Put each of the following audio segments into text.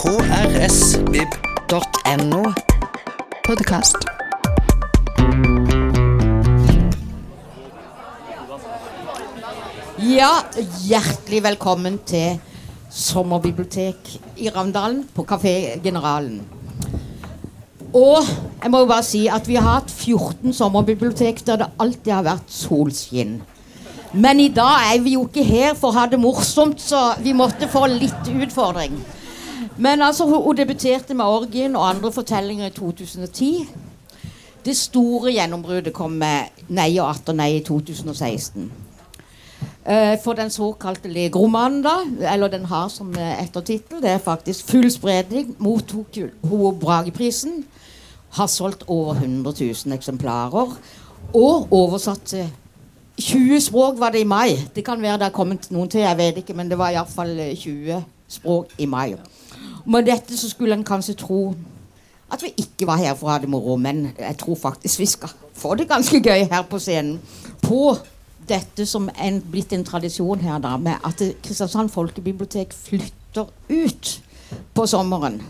krsvib.no. Podkast. Ja, hjertelig velkommen til sommerbibliotek i Ravndalen på Kafé Generalen. Og jeg må jo bare si at vi har hatt 14 sommerbibliotek der det alltid har vært solskinn. Men i dag er vi jo ikke her for å ha det morsomt, så vi måtte få litt utfordring. Men altså, hun, debuterte med 'Orgien' og andre fortellinger i 2010. Det store gjennombruddet kom med 'Nei og atter nei' i 2016. Eh, for den såkalte legromanen da, eller den har som eh, ettertittel, det er faktisk 'Full spredning', mottok hun Brageprisen. Har solgt over 100 000 eksemplarer. Og oversatt til 20 språk var det i mai. Det kan være det har kommet noen til, jeg vet ikke, men det var iallfall 20 språk i mai. Og med dette så skulle en kanskje tro at vi ikke var her for å ha det moro, men jeg tror faktisk vi skal få det ganske gøy her på scenen. På dette som er blitt en tradisjon her, da, med at Kristiansand folkebibliotek flytter ut på sommeren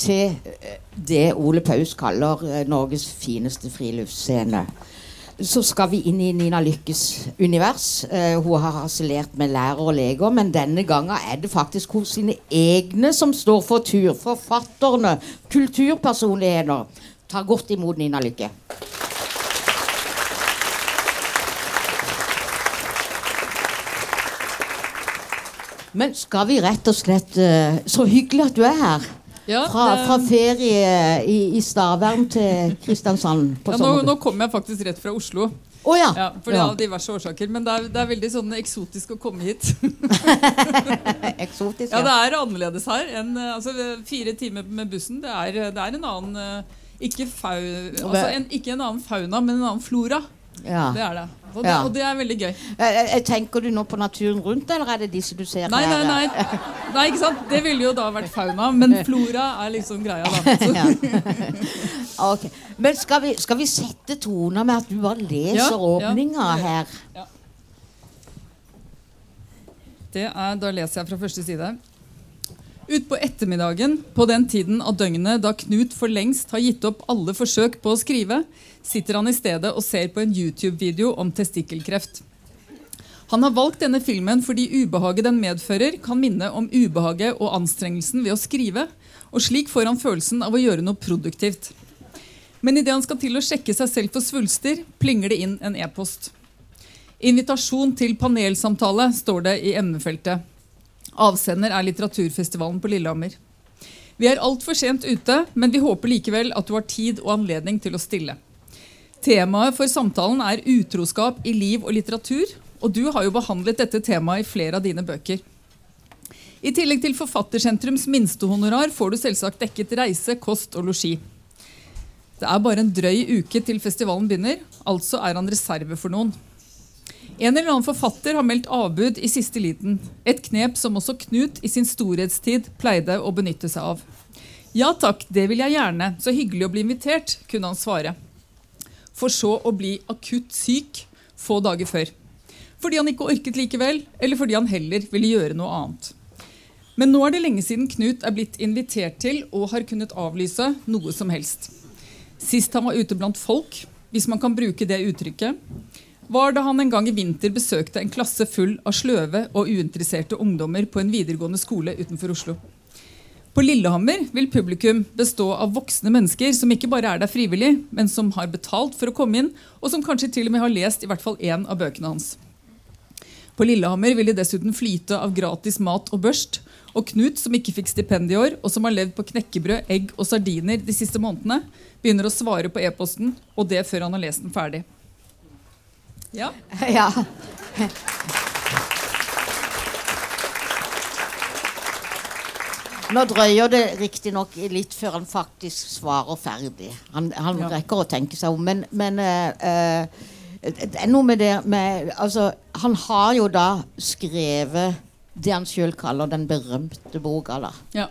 til eh, det Ole Paus kaller eh, Norges fineste friluftsscene. Så skal vi inn i Nina Lykkes univers. Uh, hun har harselert med lærere og leger, men denne gangen er det faktisk hos sine egne som står for tur. Forfatterne, kulturpersonligheter. Ta godt imot Nina Lykke. Men skal vi rett og slett uh, Så hyggelig at du er her. Ja, Fra, fra ferie i, i Stavern til Kristiansand på Ja, nå, nå kommer jeg faktisk rett fra Oslo. Å ja. Ja, for det Ja. er av diverse årsaker. Men det er, det er veldig sånn eksotisk å komme hit. Eksotisk. Ja, det er annerledes her enn eh, altså, fire timer med bussen. Det er, det er en annen eh, ikke, fau, altså, en, ikke en annen fauna, men en annen flora. Ja. Det er det. Og det, og det er veldig gøy. Eh, eh, Tenker du nå på naturen rundt, eller er det disse du ser Nei, her? nei, nei. nei ikke sant? Det ville jo da vært fauna, men flora er liksom greia, da. Ja. Ok. Men skal vi, skal vi sette toner med at du bare leser Ja, ja. åpninga her? Det er, da leser jeg fra første side. Utpå ettermiddagen, på den tiden av døgnet da Knut for lengst har gitt opp alle forsøk på å skrive, sitter han i stedet og ser på en YouTube-video om testikkelkreft. Han har valgt denne filmen fordi ubehaget den medfører, kan minne om ubehaget og anstrengelsen ved å skrive, og slik får han følelsen av å gjøre noe produktivt. Men idet han skal til å sjekke seg selv for svulster, plinger det inn en e-post. Invitasjon til panelsamtale står det i emnefeltet. Avsender er Litteraturfestivalen på Lillehammer. Vi er altfor sent ute, men vi håper likevel at du har tid og anledning til å stille. Temaet for samtalen er utroskap i liv og litteratur, og du har jo behandlet dette temaet i flere av dine bøker. I tillegg til Forfattersentrums minstehonorar får du selvsagt dekket reise, kost og losji. Det er bare en drøy uke til festivalen begynner, altså er han reserve for noen. En eller annen forfatter har meldt avbud i siste liten. Et knep som også Knut i sin storhetstid pleide å benytte seg av. Ja takk, det vil jeg gjerne. Så hyggelig å bli invitert, kunne han svare. For så å bli akutt syk få dager før. Fordi han ikke orket likevel, eller fordi han heller ville gjøre noe annet. Men nå er det lenge siden Knut er blitt invitert til og har kunnet avlyse noe som helst. Sist han var ute blant folk, hvis man kan bruke det uttrykket, var da han en gang i vinter besøkte en klasse full av sløve og uinteresserte ungdommer på en videregående skole utenfor Oslo. På Lillehammer vil publikum bestå av voksne mennesker som ikke bare er der frivillig, men som har betalt for å komme inn, og som kanskje til og med har lest i hvert fall én av bøkene hans. På Lillehammer vil de dessuten flyte av gratis mat og børst. Og Knut, som ikke fikk stipend i år, og som har levd på knekkebrød, egg og sardiner de siste månedene, begynner å svare på e-posten, og det før han har lest den ferdig. Ja. Ja. Nå drøyer det riktignok litt før han faktisk svarer ferdig. Han, han Ja. rekker å tenke seg om, men, men uh, uh, det er noe med det med Altså, han har jo da skrevet det han sjøl kaller den berømte boka, da. ja,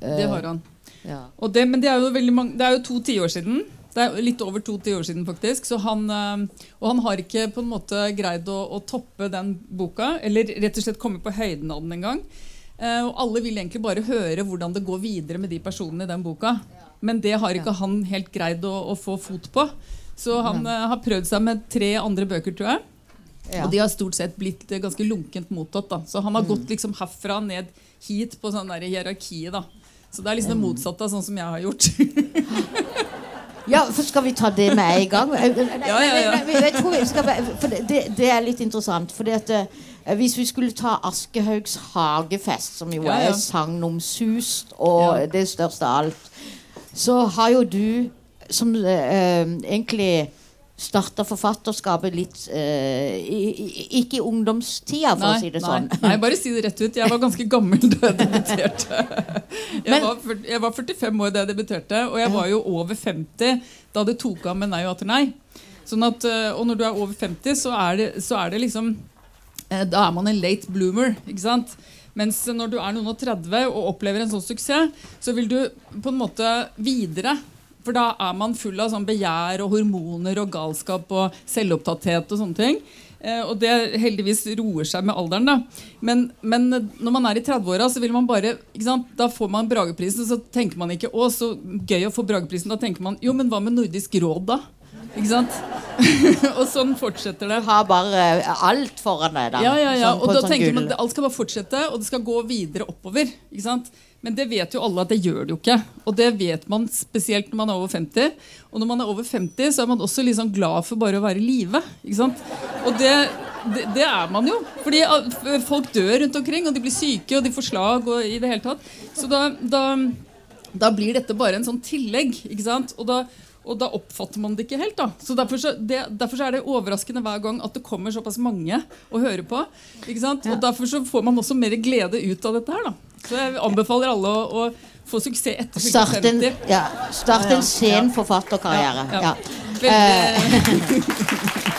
det har han. Ja. Og det, men det er mange, det er jo to tiår siden. Det er litt over to tiår siden, faktisk. Så han, eh, og han har ikke på en måte greid å, å toppe den boka, eller rett og slett komme på høyden av den engang. Eh, og alle vil egentlig bare høre hvordan det går videre med de personene i den boka. Men det har ikke han helt greid å, å få fot på. Så han eh, har prøvd seg med tre andre bøker, tror jeg. Ja. Og de har stort sett blitt ganske lunkent mottatt. da. Så han har gått liksom herfra ned hit på sånn hierarkiet. da. Så det er liksom det motsatte av sånn som jeg har gjort. Ja, for Skal vi ta det med en gang? Ja, ja, ja. Jeg tror vi skal, for det, det, er litt interessant. For at eh, Hvis vi skulle ta Aschehougs hagefest, som jo er sagnomsust og det største av alt, så har jo du, som eh, egentlig starta forfatterskapet litt eh, i, i, Ikke i ungdomstida, for å si det sånn. Nei, nei, bare si det rett ut. Jeg var ganske gammel da jeg debuterte. Jeg, Men- var, jeg var 45 år da jeg debuterte, og jeg var jo over 50 da det tok av med nei og atter nei. Sånn at, eh, og når du er over 50, så er det, så er det liksom eh, Da er man en late bloomer. ikke sant? Mens når du er noen og 30 og opplever en sånn suksess, så vil du på en måte videre. For da er man full av sånn begjær og hormoner og galskap og selvopptatthet og sånne ting. Eh, og det heldigvis roer seg med alderen. da. Men, men når man er i 30-åra, så vil man bare? Da får man Brageprisen, så tenker man ikke 'Å, så gøy å få Brageprisen'. Da tenker man 'Jo, men hva med Nordisk råd', da? Ikke sant? og sånn fortsetter det. Du har bare alt foran deg. Da, Ja, ja, ja. sånn Og da sånn tenker man at Alt skal bare fortsette, og det skal gå videre oppover. Ikke sant? Men det vet jo alle at det gjør det jo ikke. Og det vet man spesielt når man er over 50. Og når man er over 50, så er man også liksom glad for bare å være i live. Ikke sant? Og det, det, det er man jo. Fordi folk dør rundt omkring, og de blir syke, og de får slag og i det hele tatt. Så da, da, da blir dette bare en sånn tillegg. Ikke sant? Og da, og da oppfatter man det ikke helt. da Så Derfor, så, det, derfor så er det overraskende hver gang at det kommer såpass mange å høre på. Ikke sant? Og Derfor så får man også mer glede ut av dette her. da Så jeg anbefaler alle å, å få suksess etter fylte Starte en, 50. ja, start en sen forfatterkarriere. Ja, Ja. ja.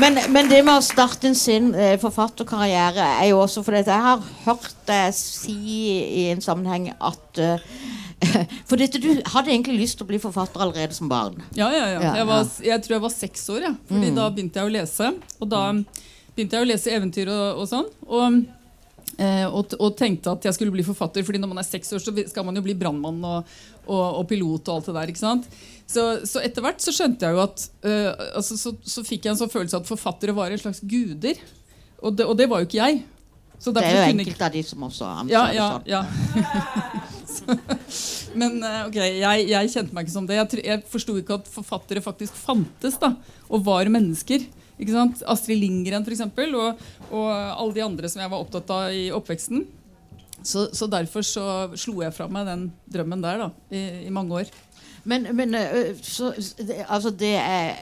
Men, men det med å starte en sin eh, forfatterkarriere er jo også fordi jeg har hørt deg si i en sammenheng at eh, For dette, du hadde egentlig lyst til å bli forfatter allerede som barn. ja, ja, ja. Jeg, var. Mm. jeg tror jeg var seks år, ja. Fordi da begynte jeg å lese. Og da begynte jeg å lese eventyr og, og sånn. Og, eh, og, og tenkte at jeg skulle bli forfatter, Fordi når man er seks år, så skal man jo bli brannmann og, og, pilot og alt det der. ikke sant? Så, så etter hvert så skjønte jeg jo at eh, altså, så, så fikk jeg en sånn følelse at forfattere var en slags guder. Og det, og det var jo ikke jeg. Så Det er jo enkelte av de som også anser ja, det ja, sånn. ja. Men eh, ok, jeg, jeg kjente meg ikke som det. Jeg, jeg forsto ikke at forfattere faktisk fantes da, og var mennesker. Ikke sant? Astrid Lindgren for eksempel, og, og alle de andre som jeg var opptatt av i oppveksten. Så, så derfor så slo jeg fra meg den drømmen der da, i, i mange år. Men, men øh, så, altså det jeg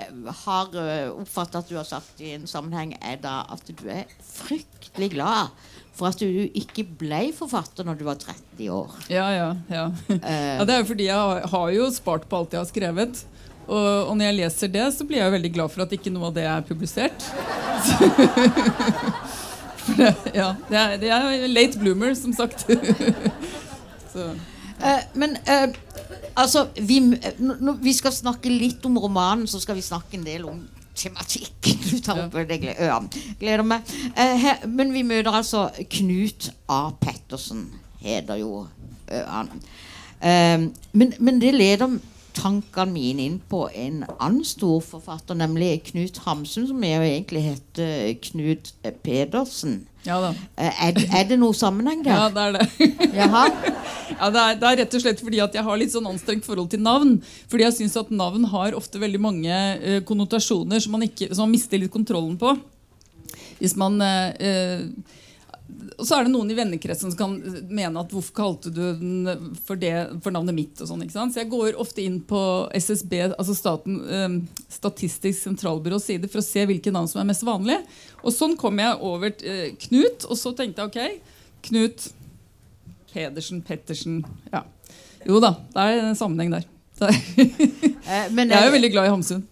har øh, oppfattet at du har sagt i en sammenheng, er da at du er fryktelig glad for at du ikke ble forfatter når du var 30 år. Ja, ja, ja. Eh, ja det er jo fordi jeg har, jo spart på alt jeg har skrevet. Og, og når jeg leser det, så blir jeg veldig glad for at ikke noe av det er publisert. For det, ja, det er, det er late bloomer, som sagt. Så, Eh, men eh, altså vi, eh, vi skal snakke litt om romanen, så skal vi snakke en del om tematikken du tar opp. Det gleder, ja, gleder meg. Eh, men vi møter altså Knut A. Pettersen, heter jo han. Eh, men, men det leder tankene mine inn på en annen stor forfatter, nemlig Knut Hamsun, som jo egentlig heter Knut Pedersen. Ja da. Eh, er, er det noe sammenheng Ja, det er det. Jaha? Ja, det, er, det er rett og slett fordi at jeg har litt sånn anstrengt forhold til navn. Fordi jeg syns at navn har ofte veldig mange uh, konnotasjoner som man, ikke, som man mister litt kontrollen på. Hvis man uh, og så er det noen i vennekretsen som kan mene at hvorfor kalte du den for, det, for navnet mitt? og sånn, ikke sant? Så jeg går ofte inn på SSB, altså staten, eh, Statistisk sentralbyrås side for å se hvilke navn som er mest vanlige. Og sånn kom jeg over til eh, Knut, og så tenkte jeg ok, Knut Pedersen, Pettersen ja. Jo da, det er en sammenheng der. Eh, jeg er jo veldig glad i Hamsun.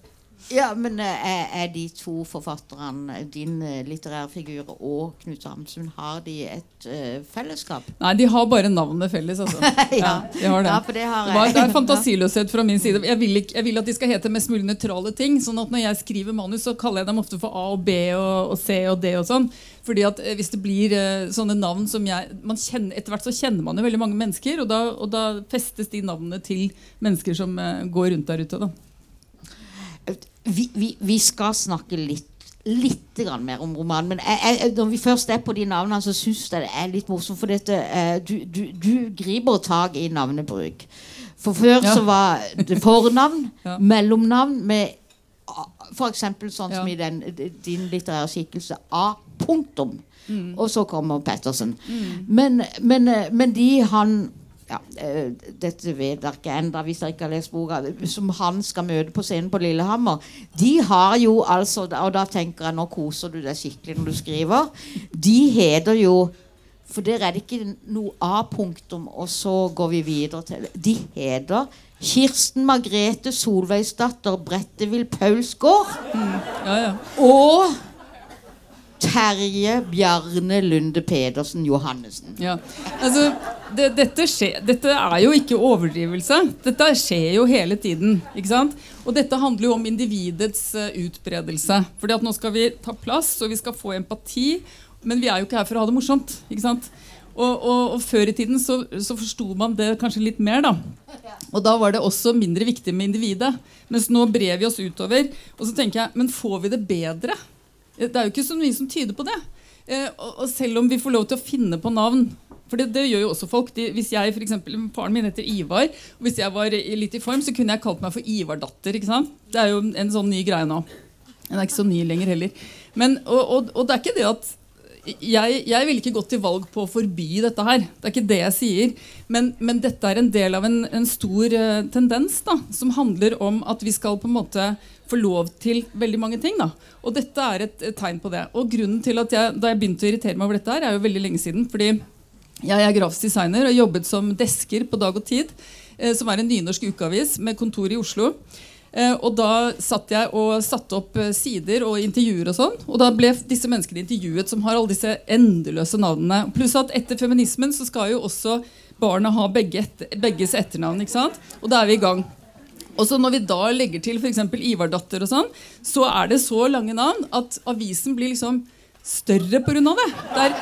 Ja, men eh, er, er de to forfatterne, din eh, litterære figur og Knut Hamsun, har de et uh, fellesskap? Nei, de har bare navnet felles, altså. Ja. de har det. Ja, for det har Det, var, jeg. det er fantasiløshet fra min side. Jeg vil, ikke, jeg vil at de skal hete mest mulig nøytrale ting. sånn at når jeg skriver manus, så kaller jeg dem ofte for A og B og, og C og D og sånn. Fordi at hvis det blir uh, sånne navn som jeg man kjenner, Etter hvert så kjenner man jo veldig mange mennesker, og da, og da festes de navnene til mennesker som uh, går rundt der ute. da. Vi, vi, vi skal snakke litt Litt mer om romanen. Men jeg, jeg, når vi først er på de navnene, så syns jeg det er litt morsomt. For dette, eh, du, du, du griper tak i navnebruk. For før Ja. så var det fornavn, Ja. mellomnavn med F.eks. Sånn som Ja. i den, din litterære skikkelse A. Punktum. Og så kommer Pettersen. Men, men, eh, men de han ja, eh, Dette vet dere ikke ennå hvis dere ikke har lest boka. Som han skal møte på scenen på Lillehammer. De har jo altså Og da tenker jeg nå koser du deg skikkelig når du skriver. De heter jo For der er det ikke noe A-punktum, og så går vi videre til De heter Kirsten Margrethe Solveigsdatter Brettevill Paulsgaard Ja, ja. og Terje Bjarne Lunde Pedersen Johannessen. Ja. Altså, det, dette, dette er jo ikke overdrivelse. Dette skjer jo hele tiden. ikke sant? Og dette handler jo om individets eh, utbredelse. Fordi at nå skal vi ta plass, og vi skal få empati. Men vi er jo ikke her for å ha det morsomt. ikke sant? Og, og, og før i tiden så, så forsto man det kanskje litt mer, da. Og da var det også mindre viktig med individet. Mens nå brer vi oss utover. Og så tenker jeg, men får vi det bedre? Det er jo ikke så mye som tyder på det. Eh, og, selv om vi får lov til å finne på navn For det, det gjør jo også folk. De, hvis jeg for eksempel, Faren min heter Ivar. og Hvis jeg var litt i form, så kunne jeg kalt meg for Ivar-datter. ikke sant? Det er jo en sånn ny greie nå. Den er ikke så ny lenger heller. Men, og, og, og det er ikke det at jeg, jeg ville ikke gått til valg på å forby dette her. Det er ikke det jeg sier. Men, men dette er en del av en, en stor uh, tendens da, som handler om at vi skal på en måte få lov til veldig mange ting. da. Og dette er et, tegn på det. Og grunnen til at jeg, Da jeg begynte å irritere meg over dette, her, er jo veldig lenge siden. fordi jeg er grafisk designer og jobbet som desker på Dag og Tid, eh, som er en nynorsk ukeavis med kontor i Oslo. Eh, og da satt jeg og satte opp eh, sider og intervjuer og sånn. Og da ble disse menneskene intervjuet som har alle disse endeløse navnene. Pluss at etter feminismen så skal jo også barna ha begge et, begges etternavn. ikke sant? Og da er vi i gang. Og så Når vi da legger til f.eks. Ivar-datter, og sånn, så er det så lange navn at avisen blir liksom større pga. det. Der,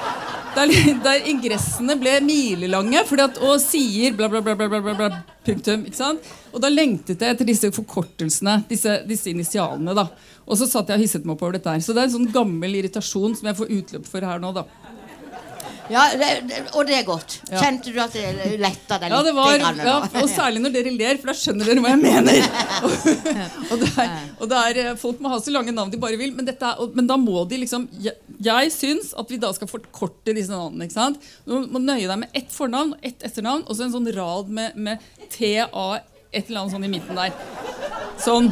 der, der ingressene ble milelange fordi at, og sier bla, bla, bla, bla, bla, bla, punktum. ikke sant? Og da lengtet jeg etter disse forkortelsene, disse, disse initialene. da. Og så satt jeg og hisset meg opp over dette her. Så det er en sånn gammel irritasjon som jeg får utløp for her nå. da. Ja, det, Og det er godt. Ja. Kjente du at det letta deg Ja, litt? det var, grann, ja, og særlig når dere ler, for da skjønner dere hva jeg mener. og, det er, og det er, eh, Folk må ha så lange navn de bare vil, men, er, og- men da må de liksom Jeg, jeg syns at vi da skal forkorte disse navnene. ikke sant? Du må nøye deg med ett fornavn, ett etternavn og så en sånn rad med, med TA et eller annet sånn i midten der. Sånn.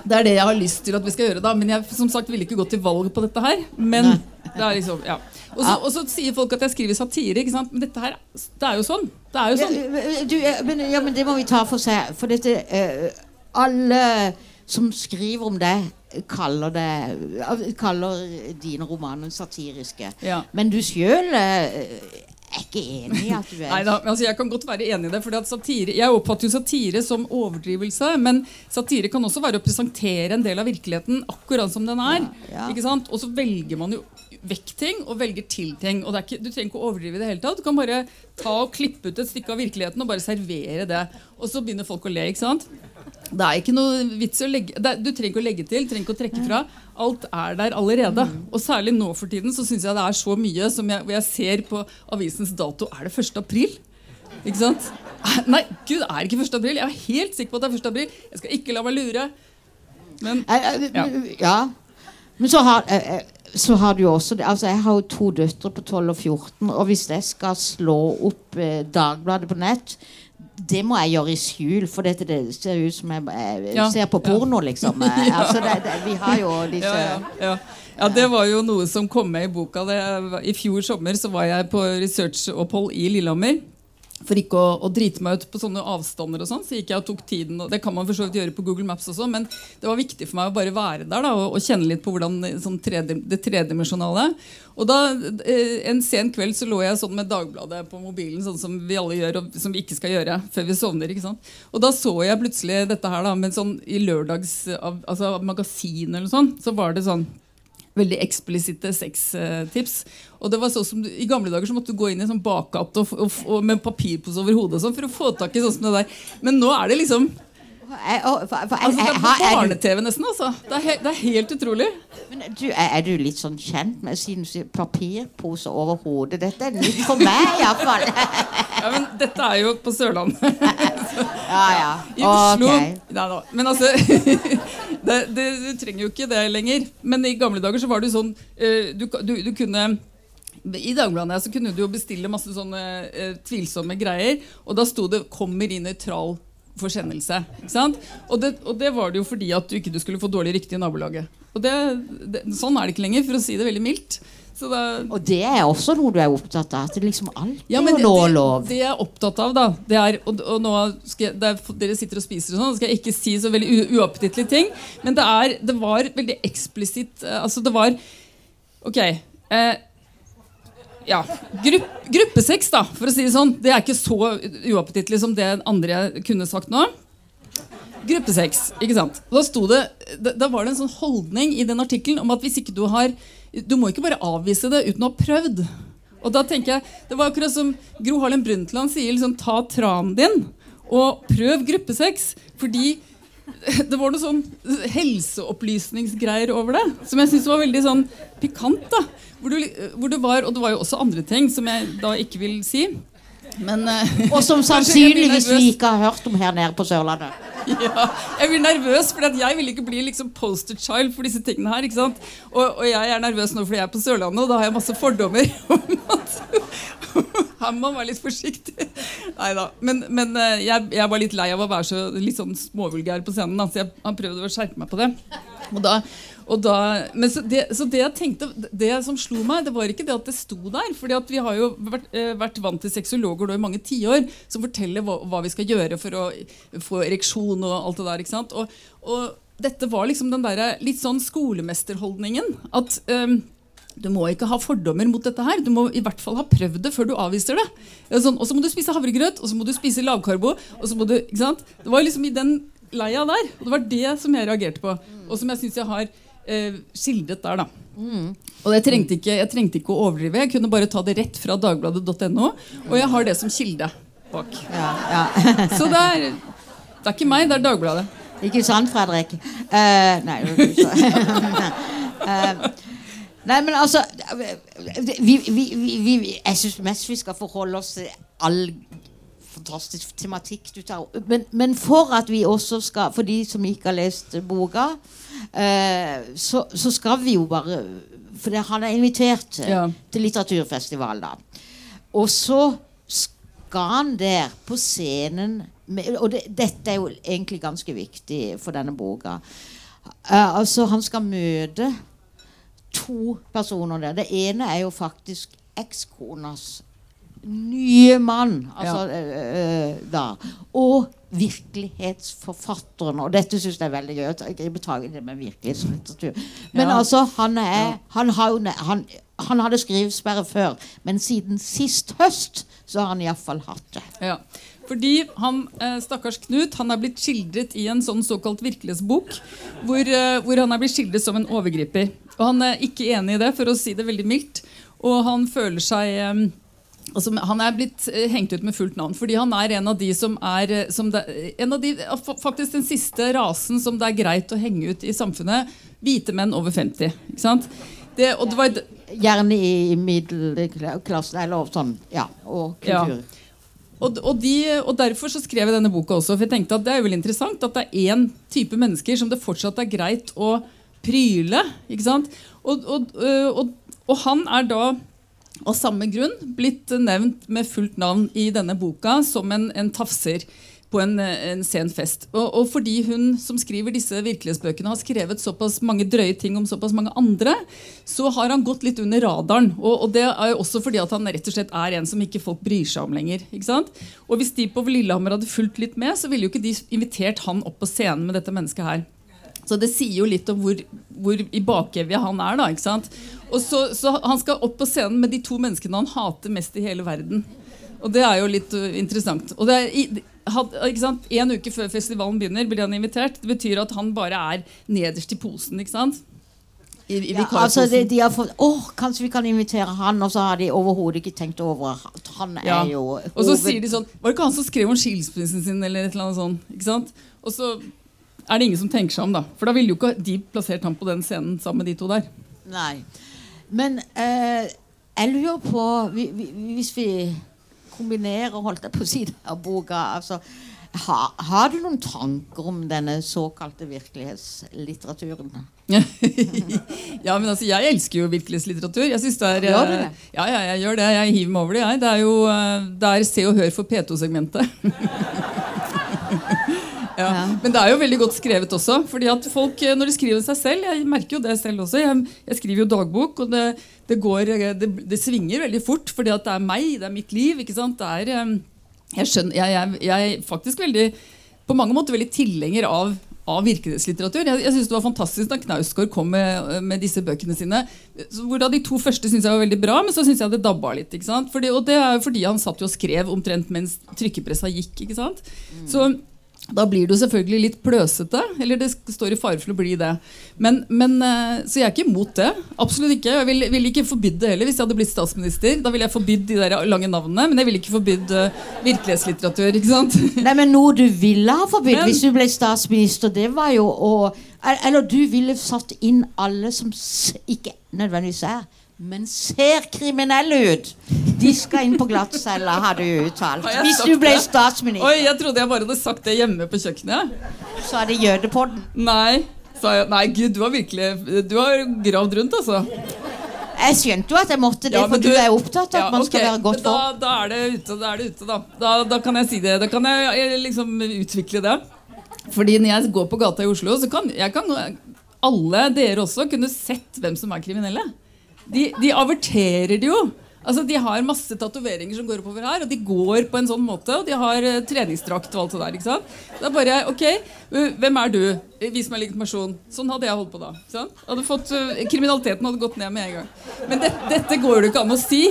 Det er det jeg har lyst til at vi skal gjøre. da Men jeg som sagt ville ikke gå til valg på dette her. Men det er liksom, ja Og så, og så sier folk at jeg skriver satire, ikke sant? men dette her det er jo sånn. Det er jo sånn. Ja, du, ja, men, ja, men det må vi ta for seg. For dette uh, Alle som skriver om det, kaller, det, kaller dine romaner satiriske. Ja. Men du sjøl er ikke enig i at du er altså Jeg kan godt være enig i det. fordi at satire, Jeg oppfatter jo satire som overdrivelse. Men satire kan også være å presentere en del av virkeligheten akkurat som den er. Ja, ja. Ikke sant? Og så velger man jo vekk ting og velger til ting. Og det er ikke, Du trenger ikke å overdrive det hele tatt. Du kan bare ta og klippe ut et stykke av virkeligheten og bare servere det. Og så begynner folk å le. ikke sant? Det er ikke noe vits å legge er, Du trenger ikke å legge til, trenger ikke å trekke fra. Alt er der allerede. Og særlig nå for tiden så syns jeg det er så mye som jeg, jeg ser på avisens dato. Er det 1. april? Ikke sant? Nei, gud, er det ikke 1. april? Jeg er helt sikker på at det er 1. april. Jeg skal ikke la meg lure. Men Ja. ja. Men så har, eh, eh, så har du jo også det- altså Jeg har jo to døtre på 12 og 14, og hvis jeg skal slå opp eh, Dagbladet på nett det må jeg gjøre i skjul, for dette det ser ut som jeg jeg Ja, ser på porno, liksom. Eh, altså, det, det, vi har jo disse ja, ja, det var jo noe som kom med i boka. Det, I fjor sommer så var jeg på researchopphold i Lillehammer. For ikke å, å drite meg ut på sånne avstander. og sånn, så gikk jeg og tok tiden, og Det kan man for så vidt gjøre på Google Maps også, men det var viktig for meg å bare være der da, og, og kjenne litt på hvordan sånn tredje, det tredimensjonale. Og da, eh, En sen kveld så lå jeg sånn med Dagbladet på mobilen, sånn som vi alle gjør, og som vi ikke skal gjøre før vi sovner. ikke sant? Og da så jeg plutselig dette her da, men sånn i lørdags altså magasin eller sånn, så var det sånn veldig eksplisitte sextips. Og det var sånn som I gamle dager så måtte du gå inn i sånn bakgate og, og, og, med papirpose over hodet og sånn for å få tak i sånn som det der. Men nå er det liksom For- altså, Det er barne-TV nesten. altså. Det er, det er helt utrolig. Men du, er, du litt sånn kjent med siden du sier papirpose over hodet? Dette er nytt for meg, iallfall. Ja, men Dette er jo på Sørlandet. Ja, ja. I Oslo okay. Nei da. Men altså det, det, Du trenger jo ikke det lenger. Men i gamle dager så var det jo sånn eh, du, du, du kunne i Dagbladet så kunne du jo bestille masse sånne eh, tvilsomme greier. Og da sto det 'kommer i nøytral forsendelse'. Og det, og det var det jo fordi at du ikke du skulle få dårlig rykte i nabolaget. Og det, det, Sånn er det ikke lenger, for å si det veldig mildt. Så da, Og det er også noe du er opptatt av? At det liksom alt ja, er men det, lov? det jeg er opptatt av, da det er, og, og nå jeg, det er, Dere sitter og spiser, og sånn, skal jeg ikke si så veldig uappetittlige ting. Men det, er, det var veldig eksplisitt eh, Altså, det var Ok. Eh, ja. Grupp, gruppesex, da, for å si det sånn. Det er ikke så uappetittlig som det andre jeg kunne sagt nå. Gruppesex. ikke sant? Da, det, da, da var det en sånn holdning i den artikkelen om at hvis ikke du har Du må ikke bare avvise det uten å ha prøvd. Og da tenker jeg, Det var akkurat som Gro Harlem Brundtland sier liksom, ta tranen din og prøv gruppesex. Fordi det var noe sånn helseopplysningsgreier over det som jeg syntes var veldig sånn pikant. da hvor, du, hvor det var, Og det var jo også andre ting som jeg da ikke vil si. Men uh, Og som sannsynligvis vi ikke har hørt om her nede på Sørlandet. ja, jeg blir nervøs, for jeg vil ikke bli liksom poster child for disse tingene her. ikke sant? Og, og jeg er nervøs nå fordi jeg er på Sørlandet, og da har jeg masse fordommer. om at Her må man være litt forsiktig. Nei da. Men, men eh, jeg, jeg var litt lei av å være så litt sånn småvulgær på scenen, da, så jeg har prøvd å skjerpe meg på det. Og da, da, så det, så det jeg tenkte, det som slo meg, det var ikke det at det sto der. fordi at vi har jo vært, eh, vært vant til sexologer i mange tiår som forteller hva, hva vi skal gjøre for å få ereksjon og alt det der. ikke sant? Og, og dette var liksom den der litt sånn skolemesterholdningen. At um, du må ikke ha fordommer mot dette her. Du må i hvert fall ha prøvd det før du avviser det. Sånn, og så må du spise havregrøt, og så må du spise lavkarbo. og så må du, ikke sant? Det var liksom i den leia der. Og det var det som jeg reagerte på. Og som jeg syns jeg har eh, skildret der, da. Og jeg trengte, ikke, jeg trengte ikke å overdrive. Jeg kunne bare ta det rett fra dagbladet.no. Og jeg har det som kilde bak. Ja, ja. Så det er, det er ikke meg, det er Dagbladet. Ikke sant, Fredrik? Uh, nei, Eh, nei, men altså vi, vi, vi, vi, Jeg syns mest vi skal forholde oss til all fantastisk tematikk du tar opp. Men, men for at vi også skal For de som ikke har lest boka, eh, så, så skal vi jo bare For han er invitert eh, Ja. til litteraturfestival, da. Og så skal han der på scenen med, Og det, dette er jo egentlig ganske viktig for denne boka. Eh, altså, han skal møte to personer der. Det ene er jo faktisk ekskonas nye mann. Altså, ja. da. Og virkelighetsforfatteren. Og dette syns jeg er veldig gøy. å gripe tak i det med virkelighetslitteratur. Men Ja. altså, han er han, har han, han hadde skrivesperre før, men siden sist høst så har han iallfall hatt det. Ja. Fordi han, stakkars Knut han er blitt skildret i en sånn såkalt virkelighetsbok, hvor, hvor han er blitt skildret som en overgriper. Og Han er ikke enig i det, for å si det veldig mildt. Og han føler seg altså, Han er blitt eh, hengt ut med fullt navn, fordi han er en av de som er eh, som det, en av de, Faktisk den siste rasen som det er greit å henge ut i samfunnet. Hvite menn over 50. Ikke sant? Det, og det var, Gjerne i middelklassen eller sånn. Ja, og Ja. Og, og, de, og Derfor så skrev jeg denne boka også. For jeg tenkte at Det er jo veldig interessant at det er én type mennesker som det fortsatt er greit å pryle. ikke sant? Og, og han er da av samme grunn blitt nevnt med fullt navn i denne boka som en, en tafser. på en, en sen fest. Og, og fordi hun som skriver disse virkelighetsbøkene har skrevet såpass mange drøye ting om såpass mange andre, så har han gått litt under radaren. Og, og det er jo også fordi at han rett og slett er en som ikke folk bryr seg om lenger. ikke sant? Og hvis de på Lillehammer hadde fulgt litt med, så ville jo ikke de invitert han opp på scenen med dette mennesket her. Så det sier jo litt om hvor, hvor i bakevja han er. da, ikke sant? Og så, så Han skal opp på scenen med de to menneskene han hater mest i hele verden. Og det er jo litt uh, interessant. Og det er, ikke sant? En uke før festivalen begynner, blir han invitert. Det betyr at han bare er nederst i posen. ikke sant? I, i Ja, altså de, de har fått Åh, kanskje vi kan invitere han, og så har de overhodet ikke tenkt over at han Ja. er jo Og så sier de sånn Var det ikke han som skrev om skilsmissen sin? eller et eller annet sånt, ikke sant? Og så er det ingen som tenker seg om, da. For da ville jo ikke de plassert ham på den scenen sammen med de to der. Nei. Men eh, jeg lurer på vi, vi, Hvis vi kombinerer, holdt jeg på å si, denne boka altså, ha, Har du noen tanker om denne såkalte virkelighetslitteraturen? ja, men altså, Jeg elsker jo virkelighetslitteratur. Jeg synes det er, Gjør du eh, det? Ja, ja, jeg gjør det. Jeg hiver meg over det. Jeg. Det er jo eh, det er Se og Hør for P2-segmentet. ja. Men det er jo veldig godt skrevet også. fordi at folk, eh, Når de skriver seg selv Jeg merker jo det selv også. Jeg, jeg skriver jo dagbok, og det, det, går, eh, det, det svinger veldig fort. fordi at det er meg, det er mitt liv. ikke sant? Det er, eh, jeg, skjønner, jeg, jeg, er faktisk veldig på mange måter veldig tilhenger av, av virkelighetslitteratur. Jeg, jeg synes Det var fantastisk da Knausgård kom med, med disse bøkene sine. Hvor De to første synes jeg var veldig bra, men så syns jeg det dabba litt. ikke sant? Fordi, og det er jo fordi han satt jo og skrev omtrent mens trykkepressa gikk. ikke sant? Så da blir du selvfølgelig litt pløsete. Eller det står i fare for å bli det. Men, men, eh, så jeg er ikke imot det. Absolutt ikke. Jeg ville vil ikke forbydd det heller hvis jeg hadde blitt statsminister. Da ville jeg forbydd de der lange navnene, men jeg ville ikke forbydd eh, virkelighetslitteratur. ikke sant? Nei, men Noe du ville ha forbydd Men- hvis du ble statsminister, det var jo å Eller du ville satt inn alle som ikke nødvendigvis er, men ser kriminelle ut. De skal inn på glattcella, har du uttalt. Hvis du ble statsminister, Oi, jeg trodde jeg bare hadde sagt det hjemme på kjøkkenet. så er det jødepodden. Nei, jeg. Nei, gud, du har virkelig Du har gravd rundt, altså. Jeg skjønte jo at jeg måtte det, Ja, for du, du- er opptatt av Ja, at man skal okay, være godt da, for. da er det ute, da er det ute, da. da. Da kan jeg si det. Da kan jeg, jeg liksom utvikle det. Fordi når jeg går på gata i Oslo, så kan jeg kan alle dere også kunne sett hvem som er kriminelle. De, de averterer det jo. Altså, De har masse tatoveringer som går oppover her, og de går på en sånn måte. Og de har uh, treningsdrakt og alt det der. ikke sant? Det er bare OK, uh, hvem er du? Vis meg legitimasjon. Sånn hadde jeg holdt på da. sant? Hadde fått, uh, kriminaliteten hadde gått ned med en gang. Men det, dette går det ikke an å si.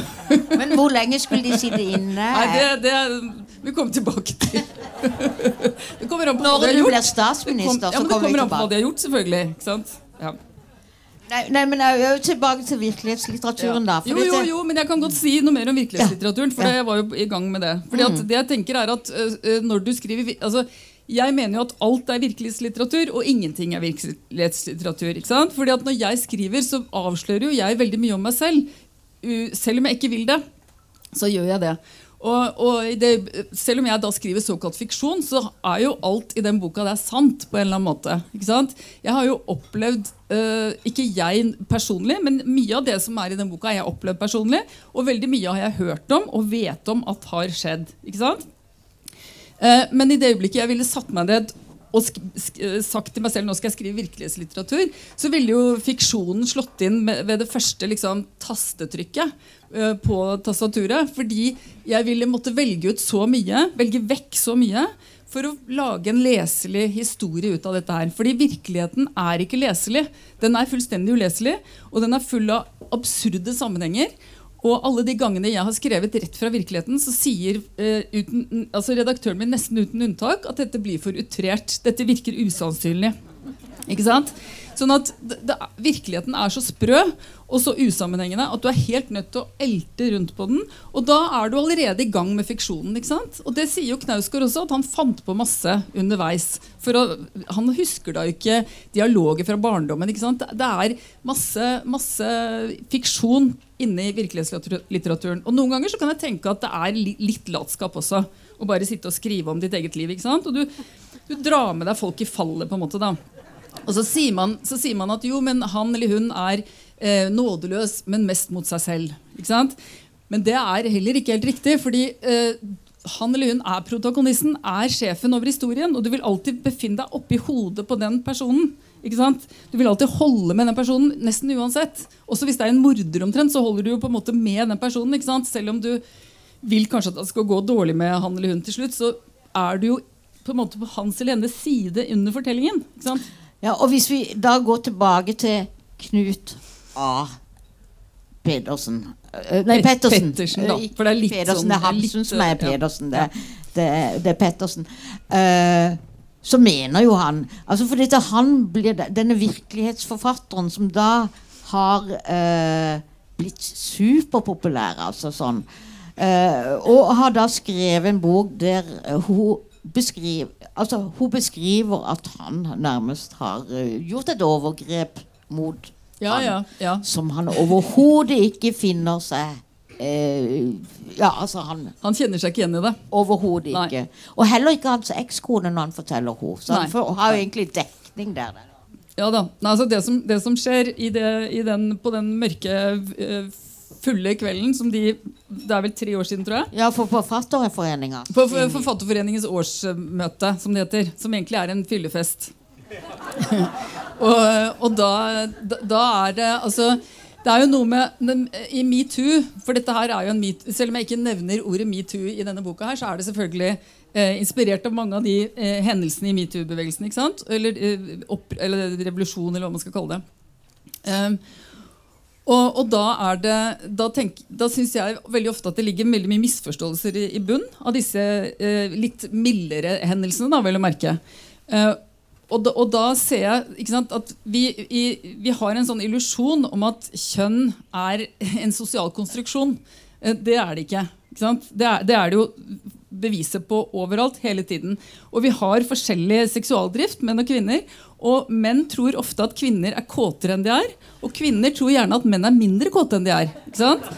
Men hvor lenge skulle de sitte inne? nei, det, det vi kommer tilbake til. Det kommer an på hva de har du gjort. blir Det kom, statsminister, ja, så men det kommer vi kommer an på hva de har gjort, selvfølgelig. ikke sant? Ja. Nei, nei, men jeg er jo tilbake til virkelighetslitteraturen, da. Jo, jo, jo, men jeg kan godt si noe mer om virkelighetslitteraturen. For Mm. jeg var jo i gang med det. Fordi at det jeg tenker er at når du skriver altså, Jeg mener jo at alt er virkelighetslitteratur, og ingenting er virkelighetslitteratur. ikke sant? Fordi at når jeg skriver, så avslører jo jeg veldig mye om meg selv. Selv om jeg ikke vil det, så gjør jeg det. Og, og det, selv om jeg da skriver såkalt fiksjon, så er jo alt i den boka der sant. på en eller annen måte. Ikke sant? Jeg har jo opplevd, uh, ikke jeg personlig, men mye av det som er i den boka, har jeg opplevd personlig. Og veldig mye har jeg hørt om og vet om at har skjedd. ikke sant? Uh, men i det øyeblikket jeg ville satt meg ned og eh, sagt til meg selv nå skal jeg skrive virkelighetslitteratur, så ville jo fiksjonen slått inn med, ved det første liksom, tastetrykket på tastaturet. Fordi jeg ville måtte velge ut så mye, velge vekk så mye, for å lage en leselig historie ut av dette her. Fordi virkeligheten er ikke leselig. Den er fullstendig uleselig, og den er full av absurde sammenhenger. Og alle de gangene jeg har skrevet rett fra virkeligheten, så sier eh, uten, altså redaktøren min nesten uten unntak at dette blir for utrert. Dette virker usannsynlig. Ikke sant? Sånn at det, det, Virkeligheten er så sprø og så usammenhengende at du er helt nødt til å elte rundt på den. Og da er du allerede i gang med fiksjonen. ikke sant? Og det sier jo Knausgård også, at han fant på masse underveis. For å, Han husker da ikke dialoger fra barndommen. ikke sant? Det, er masse, masse fiksjon inne i virkelighetslitteraturen. Og noen ganger så kan jeg tenke at det er litt latskap også. Å bare sitte og skrive om ditt eget liv. ikke sant? Og du, du drar med deg folk i fallet, på en måte. da. Og så sier, man, så sier man at jo, men han eller hun er eh, nådeløs, men mest mot seg selv. Ikke sant? Men det er heller ikke helt riktig. fordi eh, han eller hun er protagonisten, er sjefen over historien. Og du vil alltid befinne deg oppi hodet på den personen. Ikke sant? Du vil alltid holde med den personen, nesten uansett. Også hvis det er en morder omtrent, så holder du jo på en måte med den personen. Ikke sant? Selv om du vil kanskje at det skal gå dårlig med han eller hun til slutt, så er du jo på en måte på hans eller hennes side under fortellingen. Ikke sant? Ja, og hvis vi da går tilbake til Knut A. Pedersen Eh, Nei, Pettersen. Pettersen, da, Eh, for det er litt Pedersen, sånn- det er litt, som er ja. Pedersen. Det, det, det er Pettersen. Uh, så mener jo han altså For dette, han blir denne virkelighetsforfatteren som da har uh, blitt superpopulær, altså sånn. Uh, og har da skrevet en bok der hun beskriver Altså, hun beskriver at han nærmest har eh, gjort et overgrep mot Ja, ja, ja. som han overhodet ikke finner seg eh, Ja, altså han Han kjenner seg ikke igjen i det. overhodet ikke. Og heller ikke hans ekskone når han forteller henne. Så Nei. han får, har jo egentlig dekning der. der. Ja da. Nei, altså det, som, det som skjer i det, i den, på den mørke, eh, fulle kvelden som de Det er vel tre år siden, tror jeg. Ja, for Forfatterforeninga. På for- Forfatterforeningens årsmøte, som det heter. Som egentlig er en fyllefest. og og da, da, da er det altså det er jo noe med I metoo For dette her er jo en metoo Selv om jeg ikke nevner ordet metoo i denne boka, her, så er det selvfølgelig eh, inspirert av mange av de eh, hendelsene i metoo-bevegelsen. Eller, eh, eller revolusjon, eller hva man skal kalle det. Um, og, og da er Da, da syns jeg veldig ofte at det ligger veldig mye misforståelser i, i bunn av disse eh, litt mildere hendelsene, da, vel å merke. Eh, og, da, og da ser jeg sant, at vi, i, vi har en sånn illusjon om at kjønn er en sosial konstruksjon. Eh, det er det ikke. Det er, det er det jo beviset på overalt hele tiden. Og vi har forskjellig seksualdrift, menn og kvinner. Og menn tror ofte at kvinner er kåtere enn de er. Og kvinner tror gjerne at menn er mindre kåte enn de er. Ikke sant?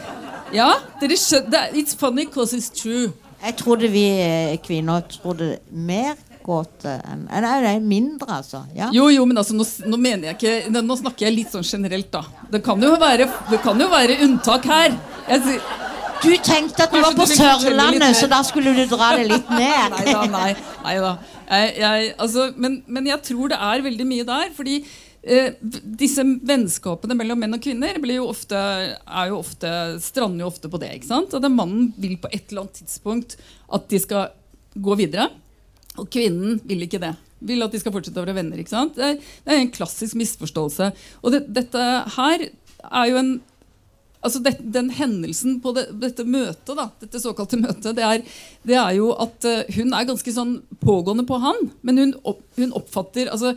Ja, dere skjønner, It's funny because it's true. Jeg trodde vi eh, kvinner trodde mer kåte enn Nei, nei, mindre, altså. Ja. Jo, jo, men altså, nå, nå mener jeg ikke nå snakker jeg litt sånn generelt, da. Det kan jo være, det kan jo være unntak her. Jeg, sier- Du tenkte at du Kanskje var på Sørlandet, så da skulle du dra det litt ned. Nei da, nei, nei da. Jeg, jeg, altså, men, men jeg tror det er veldig mye der. Fordi eh, disse vennskapene mellom menn og kvinner blir jo ofte, jo ofte, strander jo ofte på det. ikke sant? At mannen vil på et eller annet tidspunkt at de skal gå videre. Og kvinnen vil ikke det. Vil at de skal fortsette å være venner. ikke sant? Det er, det er en klassisk misforståelse. Og det, dette her er jo en altså det, Den hendelsen på det, dette møtet, da, dette såkalte møtet, det er, det er jo at eh, hun er ganske sånn pågående på han. Men hun, opp, hun oppfatter altså,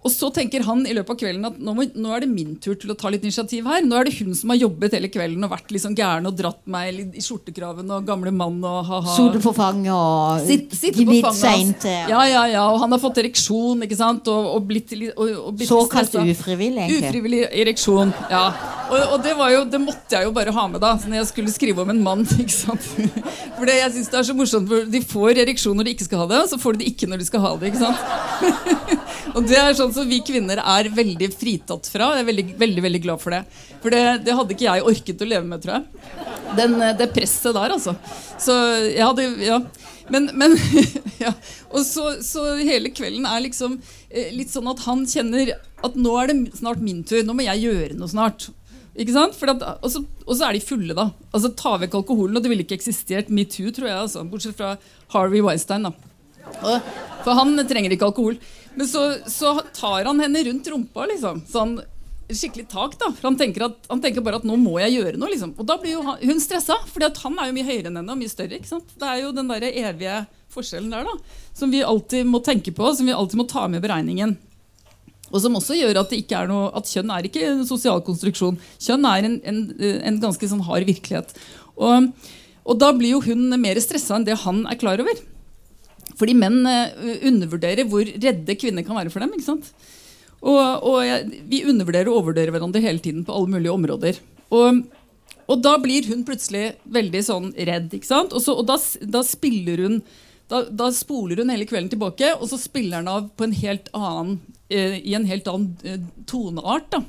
Og så tenker han i løpet av kvelden at nå, må, nå er det min tur til å ta litt initiativ her. Nå er det hun som har jobbet hele kvelden og vært liksom gæren og dratt meg i skjortekraven og gamle mann og ha-ha. Sode på fanget og Sitt, sitte på fanget seg Ja, ja, ja, og han har fått ereksjon, ikke sant? Og, og blitt, litt- og, og blitt Såkalt ufrivillig, egentlig. Ufrivillig ereksjon, ja. Og, det, var jo, det måtte jeg jo bare ha med da når jeg skulle skrive om en mann. ikke sant? For det, jeg synes det er så morsomt, for De får ereksjon når de ikke skal ha det, og så får de det ikke når de skal ha det. ikke sant? og det er sånn som vi kvinner er veldig fritatt fra. Jeg er veldig, veldig, veldig glad for det. For det, det hadde ikke jeg orket å leve med, tror jeg. Den, eh, det presset der, altså. Så jeg hadde Ja. Men, men ja. Og så, så hele kvelden er liksom eh, litt sånn at han kjenner at nå er det snart min tur. Nå må jeg gjøre noe snart. Ikke sant? At, og, så, og så er de fulle, da. Altså Ta vekk alkoholen, og det ville ikke eksistert metoo, tror jeg. Altså, bortsett fra Harvey Weinstein. da For han trenger ikke alkohol. Men så, så tar han henne rundt rumpa, liksom. Sånn skikkelig tak, da. For han tenker, at, han tenker bare at nå må jeg gjøre noe. liksom Og da blir jo han, hun stressa, for han er jo mye høyere enn henne og mye større. ikke sant? Det er jo den der evige forskjellen der da som vi alltid må tenke på, som vi alltid må ta med i beregningen. Og som også gjør at, noe, at kjønn er ikke en sosial konstruksjon. Kjønn er en, en, en ganske sånn hard virkelighet. Og, og da blir jo hun mer stressa enn det han er klar over. Fordi menn eh, undervurderer hvor redde kvinner kan være for dem. ikke sant? Og, og vi undervurderer og overvurderer hverandre hele tiden på alle mulige områder. Og, og da blir hun plutselig veldig sånn redd. ikke sant? Og, så, og da, da spiller hun da, da spoler hun hele kvelden tilbake, og så spiller han av en annen, eh, i en helt annen eh, toneart. da,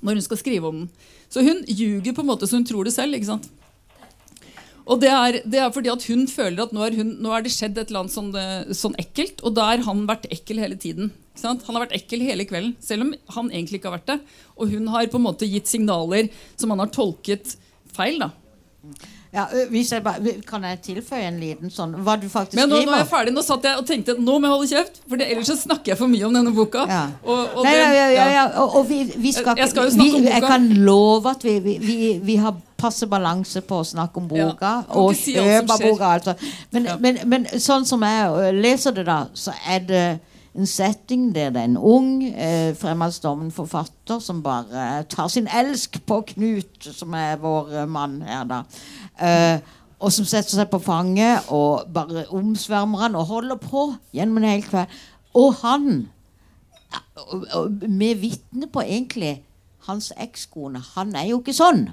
Når hun skal skrive om den. Så hun ljuger på en måte så hun tror det selv. ikke sant? Og det er, det er fordi at hun føler at nå er, hun, nå er det skjedd et eller annet sånn, eh, sånn ekkelt, og da har han vært ekkel hele tiden. Han har vært ekkel hele kvelden, selv om han egentlig ikke har vært det. Og hun har på en måte gitt signaler som han har tolket feil. da. Ja, hvis jeg bare, kan jeg tilføye en liten sånn Hva du faktisk Men nå, nå er jeg ferdig. Nå satt jeg og tenkte nå må jeg holde kjeft, for ellers så snakker jeg for mye om denne boka. Ja. Og, og Nei, det- ja, ja, ja, ja. ja. Og, og vi, vi skal, Jeg skal jo snakke snakke om boka. Jeg kan love at vi, vi, vi, vi har passe balanse på å snakke om boka. Og ikke si alt som kjøp av skjer. boka. Altså. Men, men, men sånn som jeg leser det, da, så er det en setting der det er en ung, eh, fremadstormende forfatter som bare tar sin elsk på Knut, som er vår mann her, da. Eh, og som setter seg på fanget og bare omsvermer han og holder på gjennom en hel kveld. Og han med vitne på egentlig hans ekskone. Han er jo ikke sånn.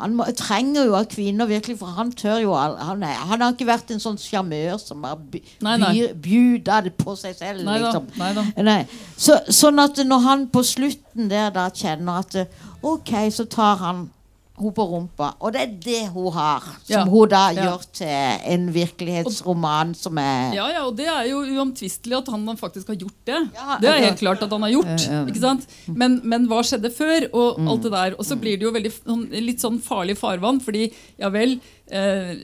Han må, trenger jo av kvinner virkelig For han tør jo han, er, han har ikke vært en sånn sjarmør som har bjuder det på seg selv. Nei da, liksom. nei da. Nei. Så, sånn at når han på slutten der da kjenner at eh, OK, så tar han hun på rumpa. Og det er det hun har, som Ja. hun da Ja. gjør til en virkelighetsroman som er Ja, ja, og det er jo uomtvistelig at han faktisk har gjort det. Ja, det er helt klart at han har gjort. Ja, ja. ikke sant? Men, men hva skjedde før? Og Mm. alt det der. Og så blir det jo veldig, sånn- litt sånn farlig farvann, fordi ja vel eh,